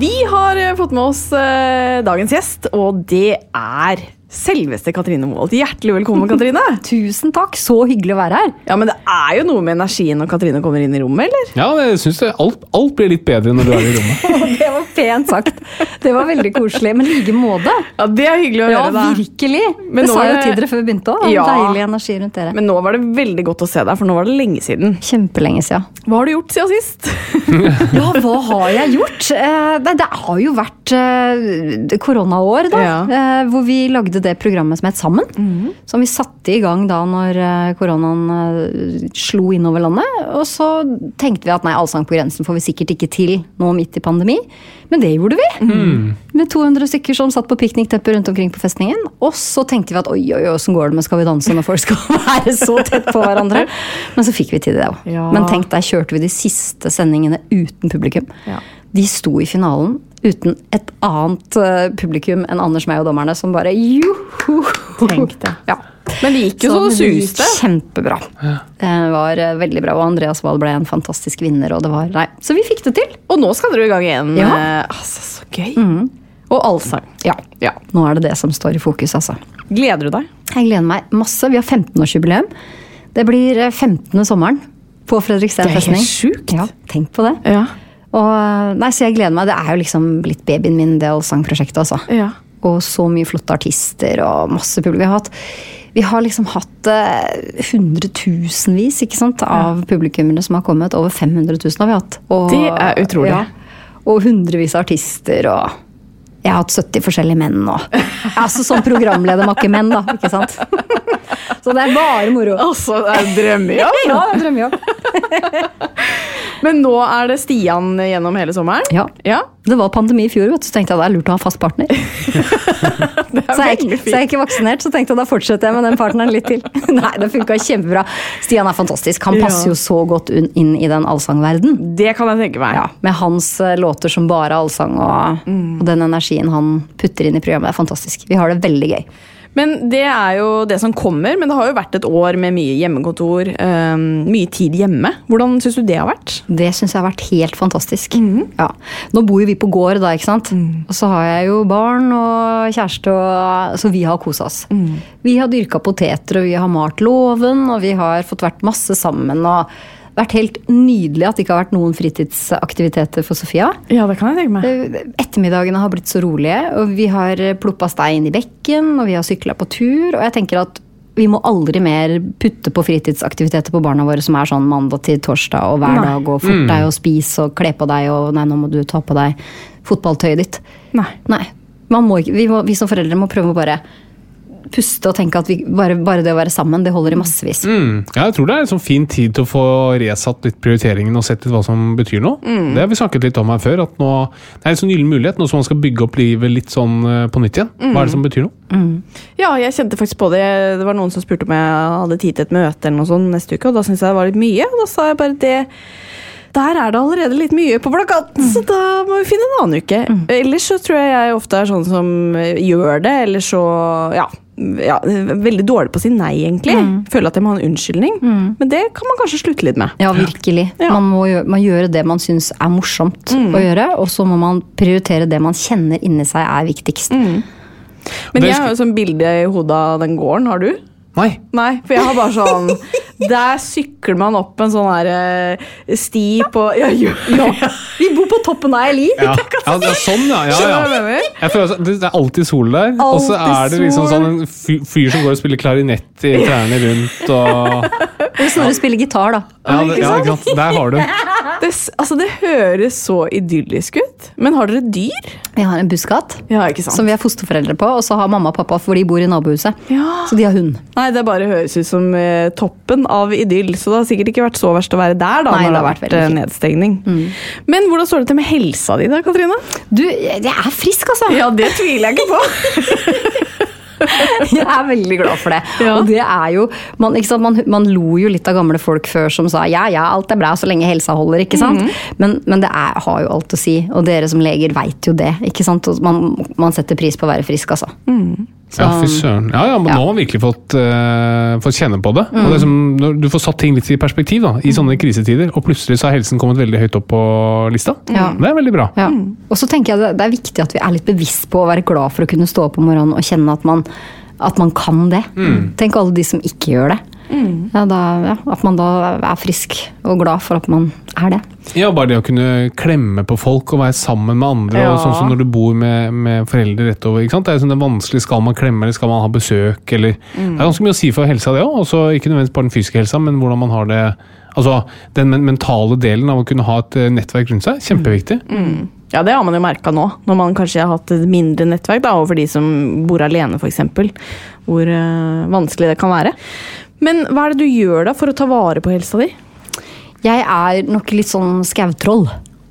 Vi har eh, fått med oss eh, dagens gjest, og det er selveste Katrine Moholt. Hjertelig velkommen, Katrine. Tusen takk, så hyggelig å være her. Ja, men Det er jo noe med energien når Katrine kommer inn i rommet, eller? Ja, jeg synes det, alt, alt blir litt bedre når du er i rommet. Det var pent sagt. Det var veldig koselig. Men i like måte. Ja, Det er hyggelig å Ja, da. Ja, virkelig. Men det sa jeg jo det- til dere før vi begynte òg. Ja. Deilig energi rundt dere. Men nå var det veldig godt å se deg, for nå var det lenge siden. Kjempelenge siden. Hva har du gjort siden sist? Ja, hva har jeg gjort? Eh, nei, det har jo vært eh, koronaår, da. Ja. Eh, hvor vi lagde det programmet som het Sammen. Som vi satte i gang da når eh, koronaen eh, slo innover landet. Og så tenkte vi at nei, Allsang på grensen får vi sikkert ikke til nå midt i pandemi. Men det gjorde vi. Med 200 stykker som satt på pikniktepper rundt omkring på festningen. Og så tenkte vi at oi, oi, oi, åssen går det med Skal vi danse når folk skal være så tett på hverandre? Men så fikk vi til det òg. Ja. Men tenk, der kjørte vi de siste sendingene uten publikum. Ja. De sto i finalen uten et annet eh, publikum enn Anders, meg og dommerne, som bare joho! Tenk det. Ja. Men det gikk jo så, så det suste. Kjempebra. Det var eh, veldig bra, og Andreas Wahl ble en fantastisk vinner. og det var, nei, Så vi fikk det til. Og nå skal dere i gang igjen. Ja. Eh, Altså, så gøy. Og allsang. Ja. Ja. Nå er det det som står i fokus, altså. Gleder du deg? Jeg gleder meg masse. Vi har 15-årsjubileum. Det blir eh, 15. sommeren på Fredrikstad Det er helt sjukt. Ja, tenk på det. Ja. Og, nei, så jeg gleder meg. Det er jo liksom blitt babyen min, det allsangprosjektet, altså. ja. Og så mye flotte artister og masse publikum. Vi har hatt, vi har liksom hatt eh, hundretusenvis ikke sant, av publikummere som har kommet. Over 500 000 har vi hatt. Og, Det er utrolig. Ja, og hundrevis av artister. og jeg har hatt 70 forskjellige menn nå. altså Som programleder makkemenn, da. ikke sant? Så det er bare moro. Altså, det er drømmejobb. Ja, det er drømmejobb. Men nå er det Stian gjennom hele sommeren? Ja. Ja, Det var pandemi i fjor, vet du, så tenkte jeg det er lurt å ha fast partner. det er Så jeg, så jeg er ikke vaksinert, så tenkte jeg da fortsetter jeg med den partneren litt til. Nei, det funka kjempebra. Stian er fantastisk. Han Ja. passer jo så godt inn i den allsangverden. Det kan jeg tenke meg. Ja, med hans eh, låter som bare allsang og, og den energien han putter inn i programmet. Er fantastisk. Vi har det veldig gøy. Men det er jo det som kommer. Men det har jo vært et år med mye hjemmekontor. Um, mye tid hjemme. Hvordan syns du det har vært? Det syns jeg har vært helt fantastisk. Ja. Nå bor jo vi på gård, da, ikke sant. Og så har jeg jo barn og kjæreste, og, så vi har kosa oss. Vi har dyrka poteter, og vi har malt låven, og vi har fått vært masse sammen. og vært helt nydelig at det ikke har vært noen fritidsaktiviteter for Sofia. Ja, det kan jeg tenke meg. Eh, Ettermiddagene har blitt så rolige, og vi har ploppa stein i bekken, og vi har sykla på tur. Og jeg tenker at vi må aldri mer putte på fritidsaktiviteter på barna våre som er sånn mandag til torsdag og hver Nei. dag og fort deg og spis og kle på deg og nei, nå må du ta på deg fotballtøyet ditt. Nei. Nei. Man må ikke, vi, må, vi som foreldre må prøve å bare puste og tenke at vi, bare, bare det å være sammen, det holder i massevis. Mm. Ja, jeg tror det er en sånn fin tid til å få resatt litt prioriteringen og sett litt hva som betyr noe. Det har vi snakket litt om her før. at nå, Det er en sånn gyllen mulighet nå som man skal bygge opp livet litt sånn eh, på nytt igjen. Hva er det som betyr noe? Ja, jeg kjente faktisk på det. Det var noen som spurte om jeg hadde tid til et møte eller noe sånt neste uke, og da syntes jeg det var litt mye. Og da sa jeg bare det der er det allerede litt mye på plakaten, så da må vi finne en annen uke. Ellers så tror jeg jeg ofte er sånn som eh, gjør det, eller så ja, ja, veldig dårlig på å si nei, egentlig. Føler at jeg må ha en unnskyldning. Men det kan man kanskje slutte litt med. Ja, virkelig. Ja. Man må gjøre, man gjøre det man syns er morsomt å gjøre, og så må man prioritere det man kjenner inni seg er viktigst. Men jeg har jo sånn bilde i hodet av den gården. Har du? Nei. Nei, for jeg har bare sånn Der sykler man opp en sånn her eh, sti på ja, jo, ja. Vi bor på toppen av ei li! Ja, ja, det er sånn, ja. ja, hva ja. jeg føler at det er alltid sol der, og så er det liksom sånn en fyr som går og spiller klarinett i trærne rundt og Og Snorre spiller gitar, da. Ja, det, ja ikke sant? Der har du. Det, altså, det høres så idyllisk ut. Men har dere dyr? Vi har en busskatt Ja, ikke sant? som vi er fosterforeldre på, og så har mamma og pappa, for de bor i nabohuset. Ja. Så de har hund. Nei, det bare høres ut som eh, toppen av idyll, så det har sikkert ikke vært så verst å være der da, Nei, når det har har vært vært nedstengning. Mm. Men hvordan står det til med helsa di da, Katrine? Du, jeg er frisk, altså! Ja, det tviler jeg ikke på. Jeg er veldig glad for det. Ja. Og det er jo, man, ikke sant, man, man lo jo litt av gamle folk før som sa ja, ja, alt er bra så lenge helsa holder. ikke sant? Men, men det er, har jo alt å si, og dere som leger veit jo det. ikke sant? Og Man, man setter pris på å være frisk, altså. Så- Ja, fy søren. Ja, ja, men Ja. nå har man virkelig fått, uh, fått kjenne på det. Og det er som, du får satt ting litt i perspektiv da, i sånne krisetider, og plutselig så har helsen kommet veldig høyt opp på lista. Ja. Det er veldig bra. Ja. Og så tenker jeg det, det er viktig at vi er litt bevisst på å være glad for å kunne stå opp om morgenen og kjenne at man, at man kan det. Tenk alle de som ikke gjør det. Ja, da, ja, at man da er frisk og glad for at man er det. Ja, bare det å kunne klemme på folk og være sammen med andre, Ja. og sånn som når du bor med, med foreldre rett over. ikke sant? Det er sånn det er vanskelig, Skal man klemme, eller skal man ha besøk? eller... Det er ganske mye å si for helsa, det òg. Ikke nødvendigvis bare den fysiske helsa, men hvordan man har det Altså, Den mentale delen av å kunne ha et eh, nettverk rundt seg, kjempeviktig. Ja, det har man jo merka nå, når man kanskje har hatt et mindre nettverk da, overfor de som bor alene, f.eks. Hvor eh, vanskelig det kan være. Men hva er det du gjør da for å ta vare på helsa di? Jeg er nok litt sånn skautroll.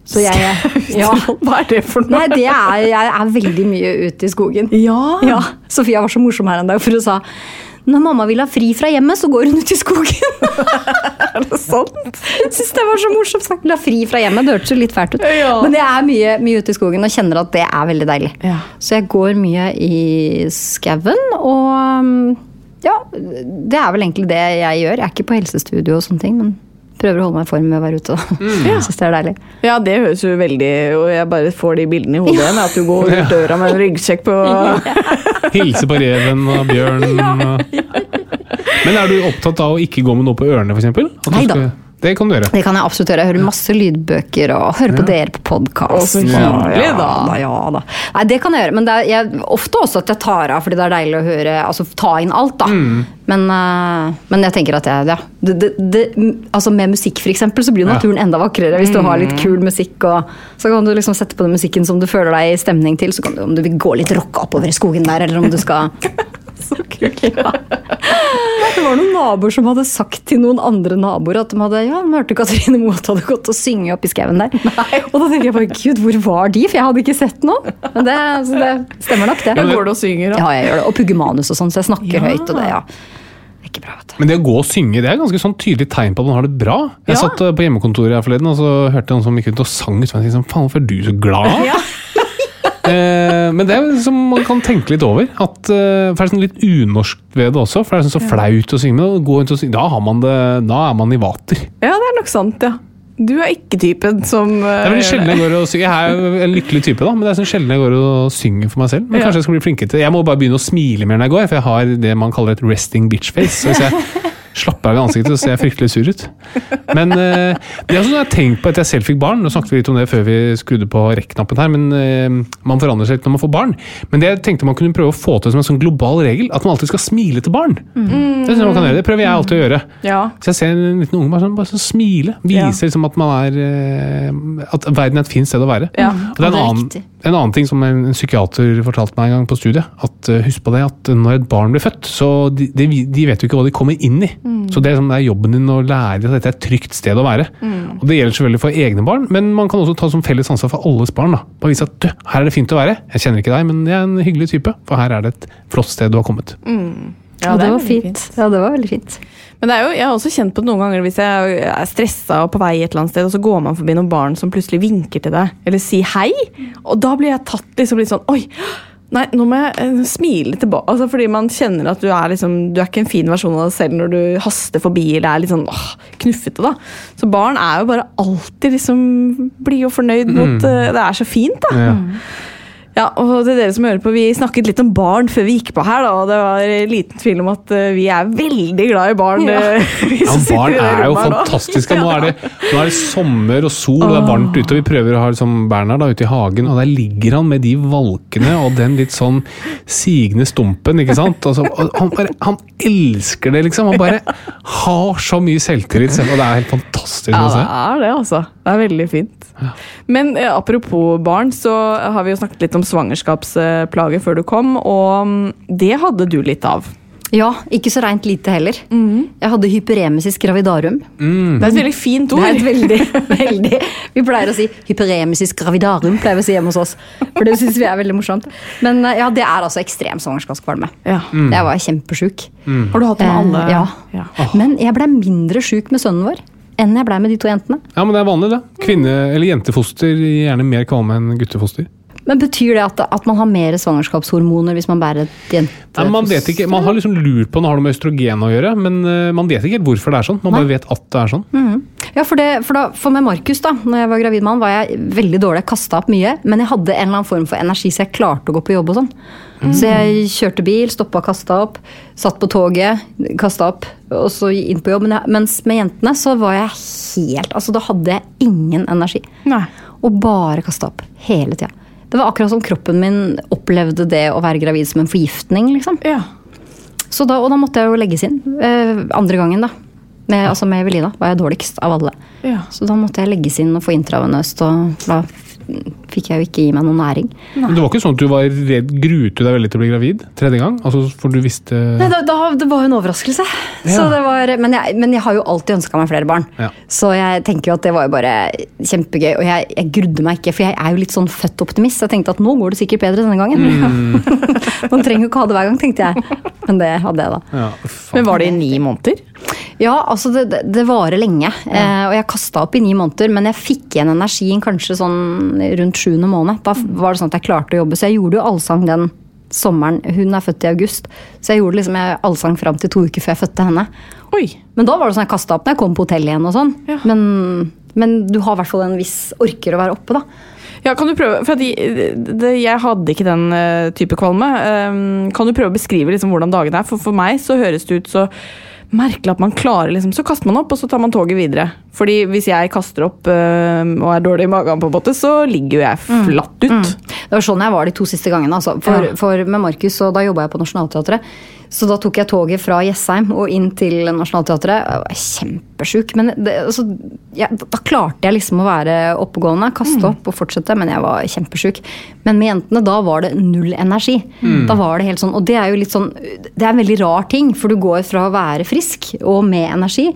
Så jeg, ja. Hva er det for noe? Nei, det er, jeg er veldig mye ute i skogen. Ja. Ja, Sofia var så morsom her en dag, for hun sa når mamma vil ha fri fra hjemmet, så går hun ut i skogen. er det sant? Jeg synes det var så morsomt sagt. La fri fra hjemmet, det hørtes jo litt fælt ut. Ja. Men jeg er mye, mye ute i skogen og kjenner at det er veldig deilig. Ja. Så jeg går mye i skauen, og um, ja, det er vel egentlig det jeg gjør. Jeg er ikke på helsestudio og sånne ting, men prøver å holde meg i form med å være ute. da. Ja. synes det er deilig. Ja, det høres jo veldig Og jeg bare får de bildene i hodet igjen. At du går ut døra med en ryggsekk på Hilse på reven og bjørnen. Men er du opptatt av å ikke gå med noe på ørene, f.eks.? Neida. Det kan du gjøre. Det kan jeg absolutt gjøre. Jeg hører masse lydbøker og hører på dere på podkast. Ja, ja, da. Ja, da. Nei, det kan jeg gjøre, men det er jeg, ofte også at jeg tar av fordi det er deilig å høre Altså ta inn alt, da. Men, eh, men jeg tenker at jeg ja, det, det, det, altså Med musikk, for eksempel, så blir jo Ja. naturen enda vakrere hvis du har litt kul musikk. Og, så kan du liksom sette på den musikken som du føler deg i stemning til. Så kan du, om du vil gå litt rocka oppover i skogen der, eller om du skal Så kult. ja. Det var noen naboer som hadde sagt til noen andre naboer at de hadde ja, de hørte Katrine Moe hadde gått og synge opp i skauen der. Og da tenkte jeg bare gud, hvor var de? For jeg hadde ikke sett noe. Men det, så det stemmer nok, det. Ja, går du og synger, da? Ja, jeg gjør det. Og pugger manus og sånn, så jeg snakker Ja. høyt. og det, ja. Ikke bra, vet du. Men det å gå og synge det er ganske sånn tydelig tegn på at man har det bra. Jeg Ja. satt eh, på hjemmekontoret her forleden og så hørte jeg noen som gikk ut og sang ut. Og jeg tenkte sånn, faen, hvorfor er du så glad? Eh, men det er som man kan tenke litt over. At, eh, for det er sånn litt unorsk ved det også. For det er sånn så flaut å synge med. Gå rundt og synge, da, har man det, da er man i vater. Ja, det er nok sant, ja. Du er ikke typen som Det er veldig sjelden jeg går og synger. Jeg er jo en lykkelig type, da, men det er sånn sjelden jeg går og synger for meg selv. Men Ja. kanskje jeg skal bli flinkere til. Jeg må bare begynne å smile mer når jeg går, for jeg har det man kaller et resting bitch face. Så hvis jeg slapper av i ansiktet, så ser jeg fryktelig sur ut. Men eh, det er sånn jeg har tenkt på etter jeg selv fikk barn. Nå snakket vi litt om det før vi skrudde på rekk-knappen her, men eh, man forandrer seg litt når man får barn. Men det jeg tenkte man kunne prøve å få til som en sånn global regel, at man alltid skal smile til barn. Det synes man kan gjøre. Det prøver jeg alltid å gjøre. Ja. Så jeg ser en liten unge bare sånn, bare sånn smile. Viser liksom at man er eh, At verden er et fint sted å være. Ja. Og det er en annen, riktig. En annen ting som en, psykiater fortalte meg en gang på studiet. At eh, Husk på det at når et barn blir født, så de, de, de vet jo ikke hva de kommer inn i. Så det er, sånn, det er jobben din å lære at dette er et trygt sted å være. Og Det gjelder selvfølgelig for egne barn, men man kan også ta som felles ansvar for alles barn. da. Bare vise at du, her er det fint å være. Jeg kjenner ikke deg, men jeg er en hyggelig type. For her er det et flott sted du har kommet. Ja, og det, er var veldig fint. Ja, det var veldig fint. Men det jo, jeg har også kjent på det noen ganger hvis jeg er stressa og på vei et eller annet sted, og så går man forbi noen barn som plutselig vinker til deg, eller sier hei. Og da blir jeg tatt liksom litt sånn Oi! Nei, nå må jeg eh, smile tilbake. Altså, fordi man kjenner at du er liksom Du er ikke en fin versjon av deg selv når du haster forbi eller er litt sånn åh, knuffete, da. Så barn er jo bare alltid liksom blide og fornøyd mot eh, Det er så fint, da. Ja. Ja, og til dere som hører på, Vi snakket litt om barn før vi gikk på her, da, og det var liten tvil om at eh, vi er veldig glad i barn. Ja, Ja, barn er jo fantastiske. Nå er, det, nå er det sommer og sol, og det er varmt ute. og Vi prøver å ha liksom Bernhard da, ute i hagen, og der ligger han med de valkene og den litt sånn sigende stumpen. ikke sant? Altså, og han, bare, han elsker det, liksom. Han bare har så mye selvtillit selv, og det er helt fantastisk Ja, å det er det, altså. Det er veldig fint. Men eh, apropos barn, så har vi jo snakket litt om svangerskapsplager før du kom, og mm, det hadde du litt av. Ja, ikke så reint lite heller. Jeg hadde hyperemesis gravidarum. Mm. Det er et veldig fint ord. Det er et veldig, veldig Vi pleier å si hyperemesis gravidarum, pleier vi å si hjemme hos oss. For det syns vi er veldig morsomt. Men eh, ja, det er altså ekstrem svangerskapskvalme. Ja. Jeg var kjempesjuk. Har du hatt det med Eh, alle? ja. ja. Men jeg ble mindre sjuk med sønnen vår enn jeg ble med de to jentene. Ja, men det er vanlig, det. Kvinne- eller jentefoster gir gjerne mer kvalme enn guttefoster. Men Betyr det at, at man har mer svangerskapshormoner hvis man bærer et jente... Man vet ikke, man har liksom lurt på om det har noe med østrogen å gjøre, men eh, man vet ikke helt hvorfor det er sånn. Man bare vet at det er sånn. Ja, for, det, for, da, for med Markus, da når jeg var gravid med han, var jeg veldig dårlig. Jeg kasta opp mye. Men jeg hadde en eller annen form for energi, så jeg klarte å gå på jobb og sånn. Så jeg kjørte bil, stoppa, kasta opp. Satt på toget, kasta opp, og så inn på jobb. Men jeg, mens med jentene så var jeg helt Altså, da hadde jeg ingen energi. Nei. Og bare kasta opp. Hele tida. Det var akkurat som kroppen min opplevde det å være gravid som en forgiftning, liksom. Ja. Så da, og da måtte jeg jo legges inn. Eh, andre gangen, da. Med, altså med Evelina var jeg dårligst av alle. Ja. Så da måtte jeg legges inn og få intravenøst, og da fikk jeg jo ikke gi meg noe næring. Men det var ikke sånn at du var redd, gruet du deg veldig til å bli gravid tredje gang? Altså, for du visste Nei, da, da, det var jo en overraskelse. Så det var, men, jeg, men jeg har jo alltid ønska meg flere barn. Ja. Så jeg tenker jo at det var jo bare kjempegøy. Og jeg, jeg grudde meg ikke, for jeg er jo litt sånn født optimist. Jeg tenkte at nå går det sikkert bedre denne gangen. Man trenger jo ikke ha det hver gang, tenkte jeg. Men det hadde jeg, da. ja. Men var det i ni måneder? Ja, altså det, det, det varer lenge. Eh, og jeg kasta opp i ni måneder, men jeg fikk igjen energien kanskje sånn rundt sjuende måned. Da var det sånn at jeg klarte å jobbe. Så jeg gjorde jo allsang den sommeren. Hun er født i august, så jeg gjorde liksom jeg allsang fram til to uker før jeg fødte henne. Oi. Men da var det sånn jeg kasta opp når jeg kom på hotell igjen og sånn. Ja. Men, men du har i hvert fall en viss orker å være oppe, da. Ja, kan du prøve, for jeg, det, Jeg hadde ikke den eh, type kvalme. Um, kan du prøve å beskrive liksom hvordan dagene er? For for meg så høres det ut så merkelig at man klarer liksom, Så kaster man opp, og så tar man toget videre. Fordi hvis jeg kaster opp øh, og er dårlig i magen, på en måte, så ligger jo jeg flatt ut. Det var sånn jeg var de to siste gangene. Altså. For, for med Markus, og da jobba jeg på Nationaltheatret. Så da tok jeg toget fra Jessheim og inn til Nationaltheatret. Kjempesjuk. Men det, altså, ja, da klarte jeg liksom å være oppegående, kaste opp og fortsette, men jeg var kjempesjuk. Men med jentene, da var det null energi. Da var det helt sånn, Og det er jo litt sånn Det er en veldig rar ting, for du går fra å være frisk og med energi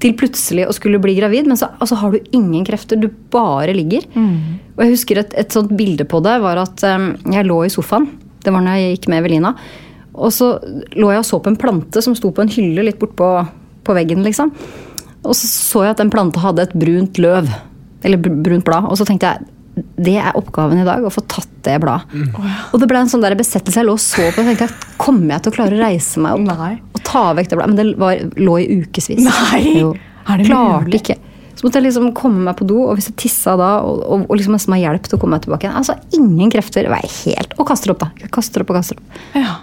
til plutselig å skulle bli gravid, men så altså, har du ingen krefter. Du bare ligger. Og jeg husker et, et sånt bilde på det var at um, jeg lå i sofaen. Det var når jeg gikk med Evelina. Og så lå jeg og så på en plante som sto på en hylle litt bortpå på veggen. liksom. Og så så jeg at den planta hadde et brunt løv. Eller brunt blad. Og så tenkte jeg det er oppgaven i dag, å få tatt det bladet. Og det ble en sånn der besettelse. Jeg lå og så på og tenkte at kommer jeg til å klare å reise meg opp Nei. og ta vekk det bladet? Men det var, lå i ukevis. Klarte ikke. Så måtte jeg liksom komme meg på do, og hvis jeg tissa da, og, og, og liksom nesten ha hjelp til å komme meg tilbake igjen. Altså, ingen krefter. Jeg var helt Og kaster opp, da. Jeg kaster opp og kaster opp. Ja.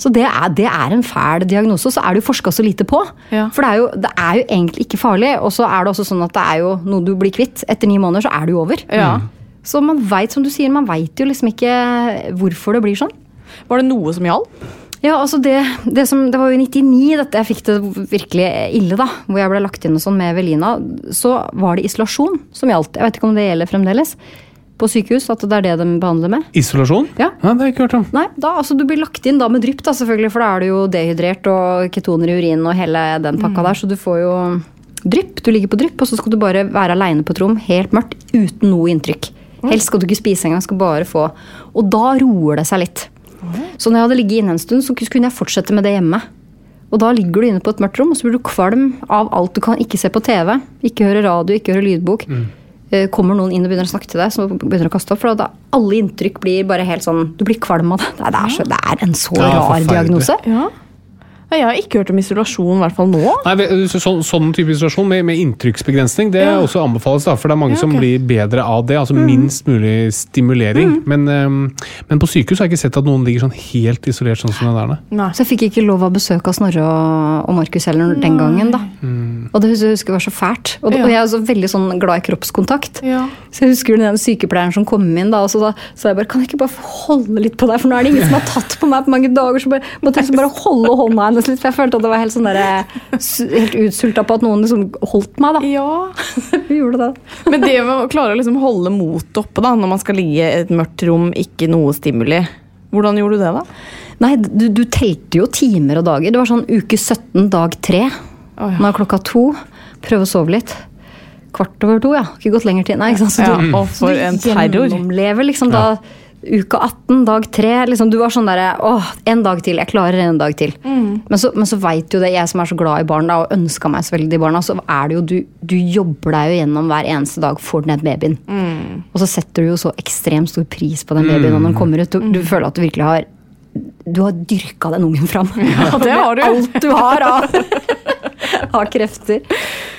Så det er, det er en fæl diagnose, og så er det jo forska så lite på. Ja. For det er, jo, det er jo egentlig ikke farlig, og så er det også sånn at det er jo noe du blir kvitt. Etter ni måneder så er det jo over. Ja. Så man veit, som du sier, man veit jo liksom ikke hvorfor det blir sånn. Var det noe som hjalp? Ja, altså det, det, som, det var jo i 99 dette jeg fikk det virkelig ille, da. Hvor jeg ble lagt inn og sånn med Velina. Så var det isolasjon som gjaldt. Jeg vet ikke om det gjelder fremdeles. På sykehus, at det er det de behandler med. Isolasjon? Ja. det har jeg ikke hørt om. Nei, da, altså Du blir lagt inn da med drypp, da, selvfølgelig, for da er du jo dehydrert og ketoner i urinen og hele den pakka der, så du får jo drypp. Du ligger på drypp, og så skal du bare være aleine på et rom, helt mørkt, uten noe inntrykk. Helst skal du ikke spise engang, skal bare få Og da roer det seg litt. Så når jeg hadde ligget inne en stund, så kunne jeg fortsette med det hjemme. Og da ligger du inne på et mørkt rom, og så blir du kvalm av alt. Du kan ikke se på TV, ikke høre radio, ikke høre lydbok. Mm. Kommer noen inn og begynner å snakke til deg, så begynner du å kaste opp. For da alle inntrykk blir bare helt sånn Du blir kvalm av det. Det er, så, det er en så Ja, rar diagnose. Ja. Nei, Jeg har ikke hørt om isolasjon, i hvert fall nå. Nei, så, så, Sånn type isolasjon med, med inntrykksbegrensning det Ja. også anbefales. da, for Det er mange Ja, som blir bedre av det. altså Minst mulig stimulering. Men, um, men på sykehus har jeg ikke sett at noen ligger sånn helt isolert sånn som den der. nei. Så jeg fikk ikke lov av besøk av Snorre og, og Markus heller den gangen. da. Og det husker jeg var så fælt. Og, Ja. og jeg er også veldig sånn glad i kroppskontakt. Ja. Så jeg husker den sykepleieren som kom inn, da, og så sa jeg bare Kan jeg ikke bare holde litt på deg, for nå er det ingen som har tatt på meg på mange dager. Så bare, måtte jeg liksom bare holde hånda hennes litt, for jeg følte at det var helt sånn der, helt utsulta på at noen liksom holdt meg. da. ja. Vi gjorde det. Men det å klare å liksom holde motet oppe da, når man skal ligge i et mørkt rom, ikke noe stimuli. Hvordan gjorde du det, da? Nei, du, du telte jo timer og dager. Det var sånn uke 17, dag 3. Oh, ja. Nå er klokka to. Prøve å sove litt. Kvart over to, ja. Ikke gått lenger tid. Nei, ikke sant? Så Ja, og for en terror. gjennomlever liksom da uke 18, dag 3. Liksom, du var sånn derre Åh, en dag til. Jeg klarer en dag til. Mm. Men så, men så veit jo det, jeg som er så glad i barn da, og ønska meg så veldig de barna, så er det jo du, du jobber deg jo gjennom hver eneste dag for den babyen. Mm. Og så setter du jo så ekstremt stor pris på den babyen når den kommer ut. Du, du føler at du virkelig har du har dyrka den ungen fram. Ja, det har du. Alt du har av, av krefter.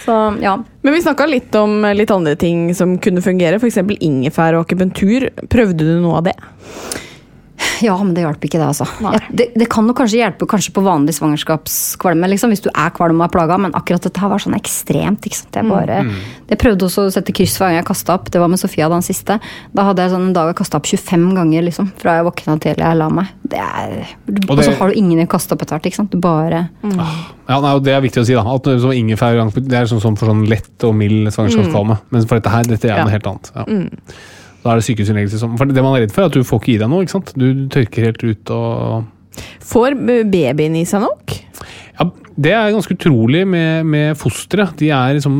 Så ja. Men vi snakka litt om litt andre ting som kunne fungere, f.eks. ingefær og akupunktur. Prøvde du noe av det? Ja, men det hjalp ikke det, altså. Ja, det, det kan jo kanskje hjelpe kanskje på vanlig svangerskapskvalme, liksom, hvis du er kvalm og er plaga, men akkurat dette her var sånn ekstremt. ikke sant? Jeg, bare, jeg prøvde også å sette kryss hver gang jeg kasta opp. Det var med Sofia den siste. Da hadde jeg sånn en dag jeg kasta opp 25 ganger, liksom, fra jeg våkna til jeg la meg. Det er, Og og det- så har du ingen å kaste opp etter hvert. ikke sant? Du bare Ja, nei, og Det er viktig å si. da, at som ingefær det er sånn, sånn for sånn lett og mild svangerskapskvalme. Men for dette her, dette er Ja. noe helt annet. Ja. Da er det sykehusinnleggelse som For det man er redd for, er at du får ikke i deg noe. ikke sant? Du tørker helt ut og Får babyen i seg nok? Ja, Det er ganske utrolig med, med fostre. De er liksom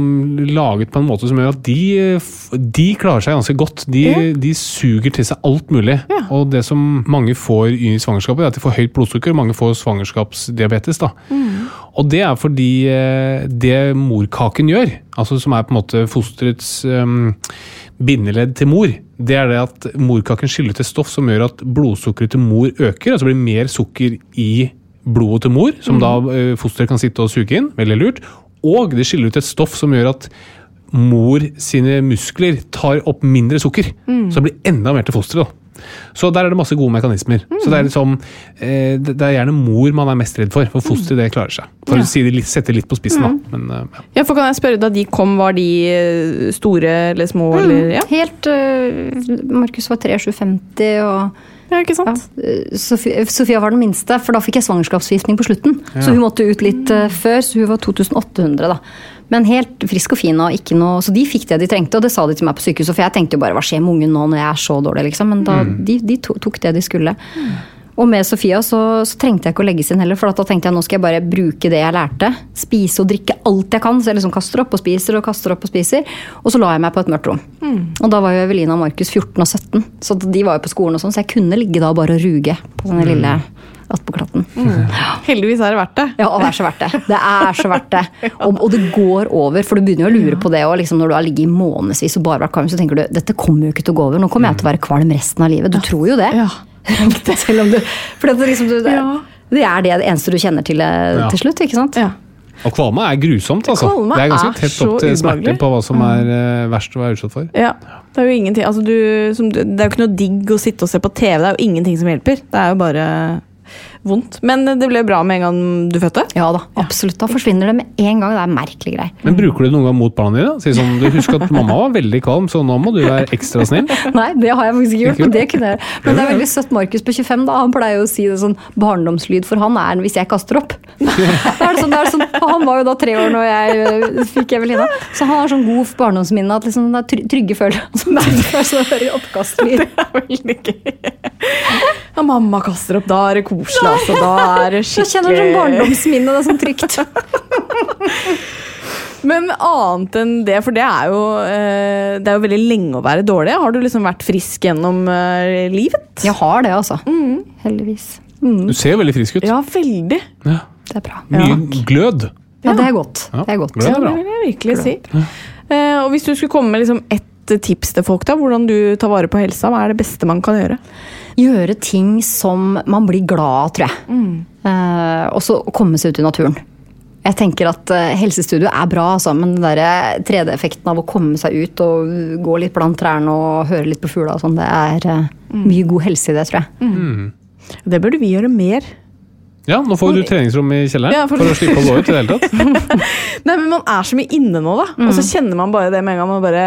laget på en måte som gjør at de, eh, de klarer seg ganske godt. De, Ja. de suger til seg alt mulig. Ja. Og det som mange får i svangerskapet, er at de får høyt blodsukker. Mange får svangerskapsdiabetes. da. Og det er fordi eh, det morkaken gjør, altså som er på en måte fosterets um, bindeledd til mor, det er det at morkaken skiller ut et stoff som gjør at blodsukkeret til mor øker. Altså blir mer sukker i blodet til mor, som da eh, fosteret kan sitte og suge inn. Veldig lurt. Og det skiller ut et stoff som gjør at mor sine muskler tar opp mindre sukker. Så det blir enda mer til fosteret. Så der er det masse gode mekanismer. Så det er liksom, eh, det er gjerne mor man er mest redd for, for fosteret det klarer seg. For Ja. å si det litt, sette det litt på spissen, da. Men, eh, ja. Ja, for kan jeg spørre, Da de kom, var de eh, store eller små? Eller, ja? Helt uh, Markus var 3750 og ja, ikke sant? Ja. Sofia, Sofia var den minste, for da fikk jeg svangerskapsforgiftning på slutten. Så hun måtte ut litt uh, før, så hun var 2800, da. Men helt frisk og fin, og ikke noe, så de fikk det de trengte, og det sa de til meg på sykehuset. For jeg tenkte jo bare hva skjer med ungen nå når jeg er så dårlig, liksom. Men da, de, de tok det de skulle. Og med Sofia så, så trengte jeg ikke å legges inn heller, for da tenkte jeg nå skal jeg bare bruke det jeg lærte. Spise og drikke alt jeg kan. Så jeg liksom kaster opp og spiser og kaster opp og spiser. Og så la jeg meg på et mørkt rom. Og da var jo Evelina og Markus 14 og 17, så de var jo på skolen og sånn, så jeg kunne ligge da bare og ruge på denne lille attpåklatten. Heldigvis er det verdt det. Ja, det er så verdt det. Det er så verdt det. Og, og det går over, for du begynner jo å lure på det. òg. liksom når du har ligget i månedsvis og bare vært kvalm, så tenker du dette kommer jo ikke til å gå over. Nå kommer jeg til å være kvalm resten av livet. Du tror jo det. Ja. Selv om du, for det, liksom, du, det, det er det eneste du kjenner til eh, til slutt, ikke sant? Ja. Og kvalme er grusomt, altså. Kvalme det er ganske er tett så opp til smerte på hva som er eh, verst å være utsatt for. Ja, det er jo ingenting altså du, som, Det er jo ikke noe digg å sitte og se på TV. Det er jo ingenting som hjelper. Det er jo bare vondt. Men det ble bra med en gang du fødte. Ja da, absolutt. Da forsvinner det med en gang. Det er merkelige greier. Men bruker du det noen gang mot barna dine? Si sånn, du husker at mamma var veldig kvalm, så nå må du være ekstra snill. Nei, det har jeg faktisk ikke gjort. Men det kunne jeg. Men det er veldig søtt. Markus på 25 da, han pleier jo å si det sånn barndomslyd for han er hvis jeg kaster opp. Da er det sånn, det er sånn, han var jo da tre år når jeg øh, fikk Evelina, så han har sånn god barndomsminne at liksom, det er trygge følelser. Sånn, er sånn, oppkastlyd. Det er veldig gøy. Ja, mamma kaster opp, da er det koselig. Altså. Da er det Så kjenner du sånn skikkelig barndomsminne, det er sånn trygt. Men annet enn det, for det er jo eh, Det er jo veldig lenge å være dårlig. Har du liksom vært frisk gjennom eh, livet? Jeg har det, altså. Heldigvis. Du ser veldig frisk ut. Ja, veldig. Ja. Det er bra. Mye glød. Ja, det er godt. Ja, Det er godt. glød Ja, er det vil jeg virkelig si. Eh, og hvis du skulle komme med liksom ett tips til folk, da, hvordan du tar vare på helsa, hva er det beste man kan gjøre? Gjøre ting som man blir glad av, tror jeg. Eh, og så komme seg ut i naturen. Jeg tenker at eh, Helsestudio er bra, altså, men den der 3D-effekten av å komme seg ut og gå litt blant trærne og høre litt på fugla, og sånn, det er eh, mye god helse i det, tror jeg. Det burde vi gjøre mer. Ja, nå får du treningsrom i kjelleren Ja, for- for å slippe å gå ut i det hele tatt. Nei, men Man er så mye inne nå, da. Og så kjenner man bare det med en gang. Man bare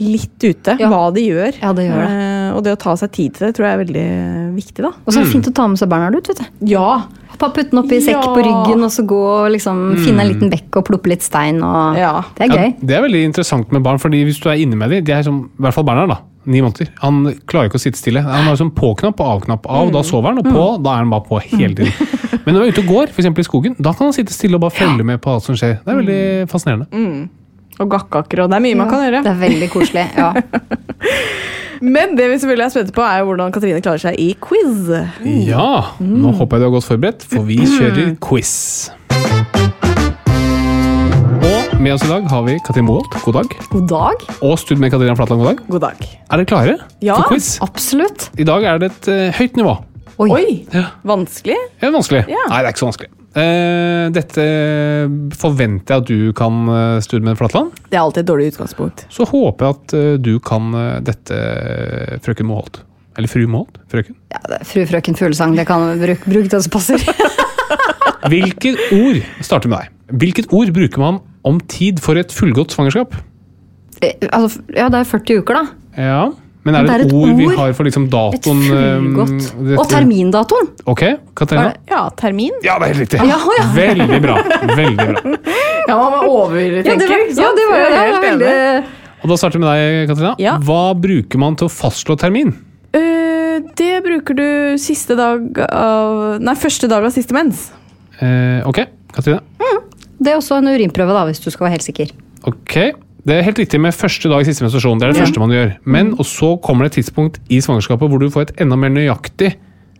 litt ute, Ja. hva de gjør. Ja, det gjør det. Og det å ta seg tid til det tror jeg er veldig viktig. da. Og så er det fint å ta med seg Bernhard ut, vet du. Ja, putte den oppi sekk på ryggen, og så gå og liksom finne en liten bekk og ploppe litt stein. Og... Ja. Det er Ja, gøy. det er veldig interessant med barn, fordi hvis du er inne med dem, de er som, i hvert fall Bernhard, da, ni måneder, han klarer ikke å sitte stille. Han har sånn på-knapp og av-knapp. Av, da sover han, og på, da er han bare på hele tiden. Men når han er ute og går, f.eks. i skogen, da kan han sitte stille og bare følge med på alt som skjer. Det er veldig fascinerende. Og gakkaker og Det er mye man kan gjøre. Det er veldig koselig. ja. Men det vi selvfølgelig er spente på, er jo hvordan Katrine klarer seg i quiz. Ja, nå håper jeg du er godt forberedt, for vi kjører quiz. Og med oss i dag har vi Katrin Moholt, god dag. God dag. Og Stud med Katrina Flatland, god dag. God dag. Er dere klare Ja. for quiz? Absolutt. I dag er det et uh, høyt nivå. Oi. Oi! Ja. Vanskelig? Er vanskelig? Ja. Nei, det er ikke så vanskelig. Eh, dette forventer jeg at du kan, uh, Stud med Flatland. Det er alltid et dårlig utgangspunkt. Så håper jeg at eh, du kan eh, dette, eh, frøken Moholt. Eller fru Moholt? Frøken. Ja, det er Fru frøken fuglesang, det kan bruke, bruk det som passer. Hvilket ord starter med deg. Hvilket ord bruker man om tid for et fullgodt svangerskap? Eh, altså, ja, det er 40 uker, da. Ja, men er det, et, ord, vi har for liksom Et datoen fullgodt. eh, dette- Og termindatoen! Ok, Katarina? Ja, termin. Ja, det er helt riktig. Ja, ja. Veldig bra. Veldig bra. Ja, man var overtenker, Ja, det var, ikke sant? ja, det var, det. er ja, helt enig. Og da starter vi med deg, Katarina. Ja. Hva bruker man til å fastslå termin? Uh, det bruker du siste dag av Nei, første dag av siste mens. Uh, ok, Katrine. Det er også en urinprøve, da, hvis du skal være helt sikker. Ok, Det er helt riktig med første dag i siste menstruasjon. Det er det første man gjør. Men og så kommer det et tidspunkt i svangerskapet hvor du får et enda mer nøyaktig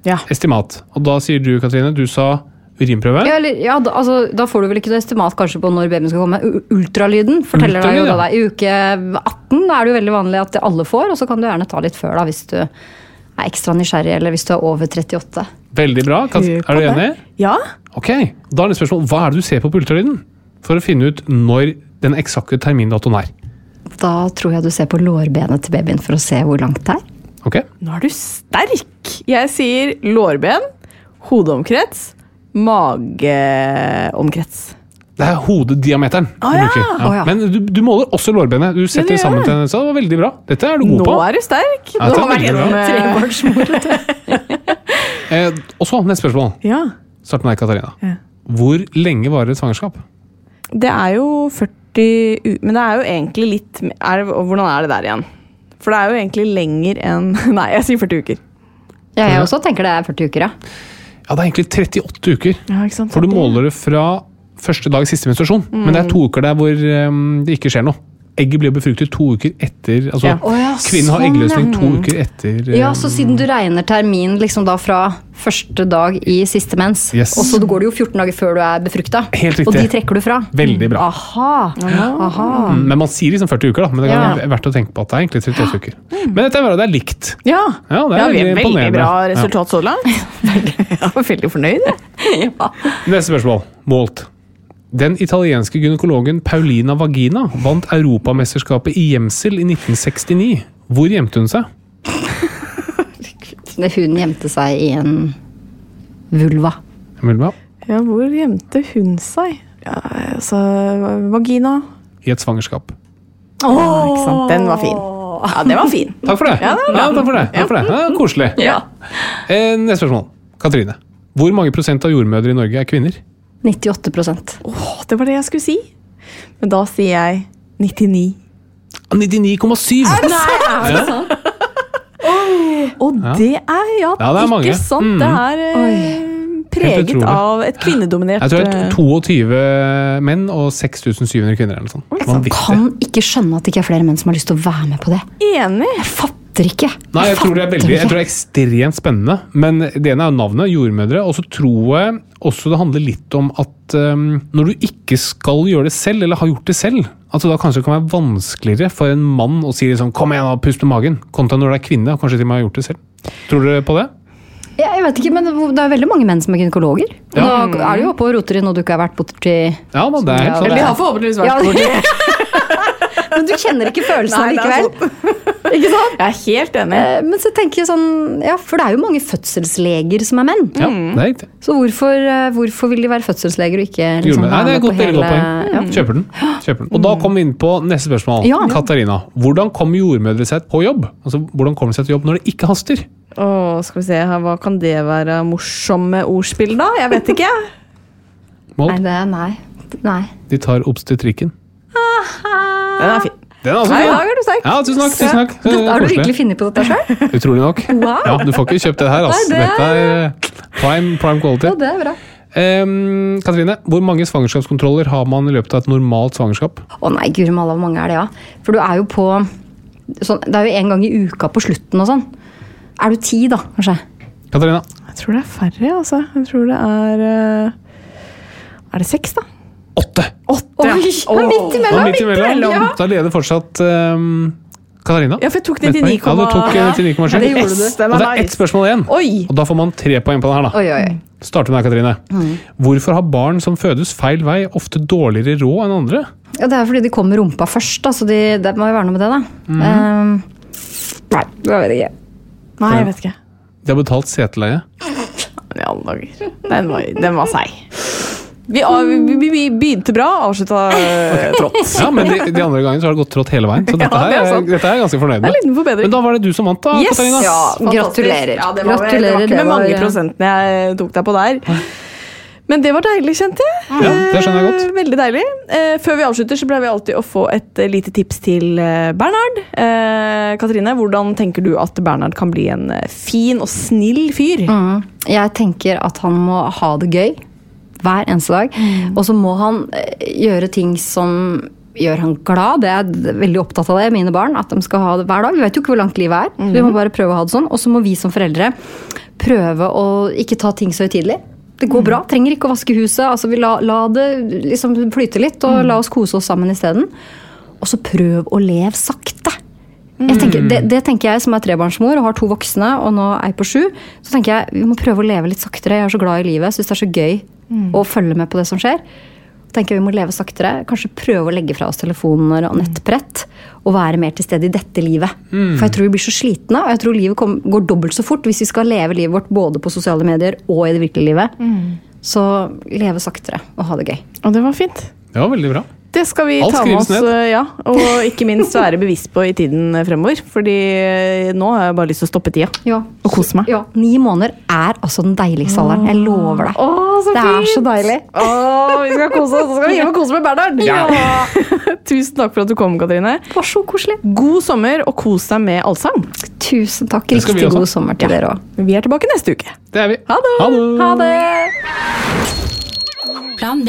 Ja. estimat. Og da sier du, Katrine, du sa urinprøve. Ja, eller, ja, da, altså, da får du vel ikke noe estimat kanskje på når babyen skal komme. U ultralyden forteller deg jo Ultralyd, da. I uke 18 er det jo veldig vanlig at alle får, og så kan du gjerne ta litt før da, hvis du er ekstra nysgjerrig, eller hvis du er over 38. Veldig bra. Kat er du enig? Ja. Ok, Da er det spørsmål, hva er det du ser på på ultralyden? For å finne ut når den eksakte termindatoen er. Da tror jeg du ser på lårbenet til babyen for å se hvor langt det er. Ok? Nå er du sterk! Jeg sier lårben, hodeomkrets, mageomkrets. Det er hodediameteren Ah, ja. Ja. Oh, ja. Men du, du måler også lårbenet. Du setter det sammen til en så Det var veldig bra. Dette er du god Nå på. er du sterk! Er har vært gjennom bra. eh, Eh, og så neste spørsmål. Ja. Start med deg, Katarina. Ja. Hvor lenge varer et svangerskap? Det er jo 40 u... Men det er jo egentlig litt er det, Hvordan er det der igjen? For det er jo egentlig lenger enn Nei, jeg sier 40 uker. Ja, jeg også tenker det er 40 uker, ja. Ja, det er egentlig 38 uker. Ja, ikke sant? For du måler det fra første dag siste menstruasjon. Men det er to uker der hvor um, det ikke skjer noe. Egget blir befruktet to uker etter altså, Ja. oh, ja, Kvinnen har sånn, eggløsning to uker etter eh, Ja, så siden du regner termin liksom da fra første dag i siste mens, Yes. og så går det jo 14 dager før du er befrukta, og de trekker du fra. Veldig bra. Aha. Aha. Mm, Men man sier liksom 40 uker, da. Men det kan Ja. være verdt å tenke på at det er egentlig 38 uker. Men dette er bare det er likt. Ja, Ja, det er ja vi er veldig veldig bra resultat så langt. Jeg er veldig fornøyd. jeg. Neste spørsmål. Målt. Den italienske gynekologen Paulina Vagina vant Europamesterskapet i gjemsel i 1969. Hvor gjemte hun seg? Hun gjemte seg i en vulva. Vulva? Ja, hvor gjemte hun seg? Ja, altså, vagina. I et svangerskap. Ja, ikke sant? Den var fin. Ja, den var fin. Takk for det! Ja, det var takk for det. Takk for det. Ja, koselig. Ja. Eh, neste spørsmål. Katrine. Hvor mange prosent av jordmødre i Norge er kvinner? 98% Åh, det var det jeg skulle si. Men da sier jeg 99. 99,7! Nei, det er sant Ja. Og det er ja, Ja, det er mange. sant. Mm. Det er eh, preget av et kvinnedominert Jeg tror det eh, er 22 menn og 6700 kvinner. eller noe sånt. Kan ikke skjønne at det ikke er flere menn som har lyst til å være med på det. Enig. Jeg fatter ikke. Nei, jeg tror det er veldig, jeg tror det er ekstremt spennende. Men det ene er jo navnet, jordmødre. Og så tror jeg også det handler litt om at um, når du ikke skal gjøre det selv, eller har gjort det selv, altså da kanskje det kan være vanskeligere for en mann å si liksom 'kom igjen, pust med magen', kontra når det er kvinne og kanskje til og med har gjort det selv. Tror dere på det? Ja, jeg vet ikke, men det er veldig mange menn som er gynekologer. Og Ja. Da er du jo oppe og roter i noe du ikke har vært borti. Ja da, det er helt sånn. Eller de har forhåpentligvis vært borti. Men du kjenner ikke er likevel. Ikke sant? Jeg er helt enig. Eh, Men så tenker jeg sånn, ja, for det er jo mange fødselsleger som er menn. Ja, det er riktig. Så hvorfor, eh, hvorfor vil de være fødselsleger og ikke liksom, Nei, det er et godt, veldig godt poeng. Ja. Kjøper den. Kjøper den. Og da kommer vi inn på neste spørsmål. Ja. Katarina, hvordan kommer jordmødre seg på jobb? Altså, Hvordan kommer de seg til jobb når det ikke haster? Åh, skal vi se her, Hva kan det være morsomme ordspill, da? Jeg vet ikke. Mål? Nei, det er nei. Nei. De tar obstetrikken. Den er fin. Den er også fin. er du sterk. Ja, tusen takk. tusen takk. Det er Har du virkelig funnet på dette sjøl? Utrolig nok. Ja, Du får ikke kjøpt det her, altså. Nei, det er- Dette er eh, prime, prime quality. Ja, det er bra. Um, Katrine, hvor mange svangerskapskontroller har man i løpet av et normalt svangerskap? Å nei, guri malla, hvor mange er det, ja? For du er jo på sånn, Det er jo en gang i uka på slutten og sånn. Er du ti, da, kanskje? Katarina? Jeg tror det er færre, altså. Jeg tror det er eh, Er det seks, da? Åtte! Åtte, ja. Oi, midt imellom! midt imellom. Ja. Da leder fortsatt um, Katarina. Ja, for jeg tok Med et 99, poeng. Ja, du tok eh, 99,7. det gjorde du. Og det er ett spørsmål igjen. Oi! Og da får man tre poeng på den her, da. Oi, oi. Starter med deg, Katrine. Hvorfor har barn som fødes feil vei, ofte dårligere råd enn andre? Ja, det er fordi de kom med rumpa først, da, så de, det må jo være noe med det, da. Mm. Um, nei, det vet ikke. Nei, jeg vet ikke. De har betalt seteleie. I alle dager. Den var, den var seig. Vi, vi, vi, begynte bra, avslutta okay, trått. Ja, men de, de andre gangene så har det gått trått hele veien. Så dette, Ja, det er her, er, dette er jeg ganske fornøyd med. liten. Men da var det du som vant, da, Yes! Katarina. Ja. Gratulerer. Ja, det, var, Gratulerer, det var ikke med var- mange prosentene jeg tok deg på der. Men det var deilig, kjente jeg. Ja, det skjønner jeg godt. Eh, Veldig deilig. Eh, Før vi avslutter, så pleier vi alltid å få et eh, lite tips til eh, Bernhard. Eh, Katrine, hvordan tenker du at Bernhard kan bli en eh, fin og snill fyr? Mm. Jeg tenker at han må ha det gøy hver eneste dag. Og så må han eh, gjøre ting som gjør han glad. Det er veldig opptatt av det, mine barn. At de skal ha det hver dag. Vi vet jo ikke hvor langt livet er. så Vi må bare prøve å ha det sånn. Og så må vi som foreldre prøve å ikke ta ting så høytidelig. Det går bra. Trenger ikke å vaske huset. altså vi la, la det liksom flyte litt, og la oss kose oss sammen isteden. Og så prøv å leve sakte. Jeg tenker, det, det tenker jeg som er trebarnsmor og har to voksne og nå ei på sju. Så tenker jeg vi må prøve å leve litt saktere. Jeg er så glad i livet. Syns det er så gøy å følge med på det som skjer. tenker jeg Vi må leve saktere. Kanskje prøve å legge fra oss telefoner og nettbrett. Og være mer til stede i dette livet. For jeg tror vi blir så slitne, og jeg tror livet kom, går dobbelt så fort hvis vi skal leve livet vårt både på sosiale medier og i det virkelige livet. Så leve saktere og ha det gøy. Og det var fint. Det var veldig bra. Det skal vi Alt ta med oss, ned. eh, ja. Og ikke minst være bevisst på i tiden fremover. Fordi eh, nå har jeg bare lyst til å stoppe tida. Ja. Og kose meg. Ja, Ni måneder er altså den deiligste alderen. Jeg lover deg. så Det er så deilig. Åh, vi skal kose oss. Så skal vi hjem og kose med Bernhard. Tusen takk for at du kom, Katrine. Det var så koselig. God sommer, og kos deg med allsang. Tusen takk. Riktig god sommer til dere òg. Vi er tilbake neste uke. Det er vi. Ha det! Ha det. Ha det. Plan B.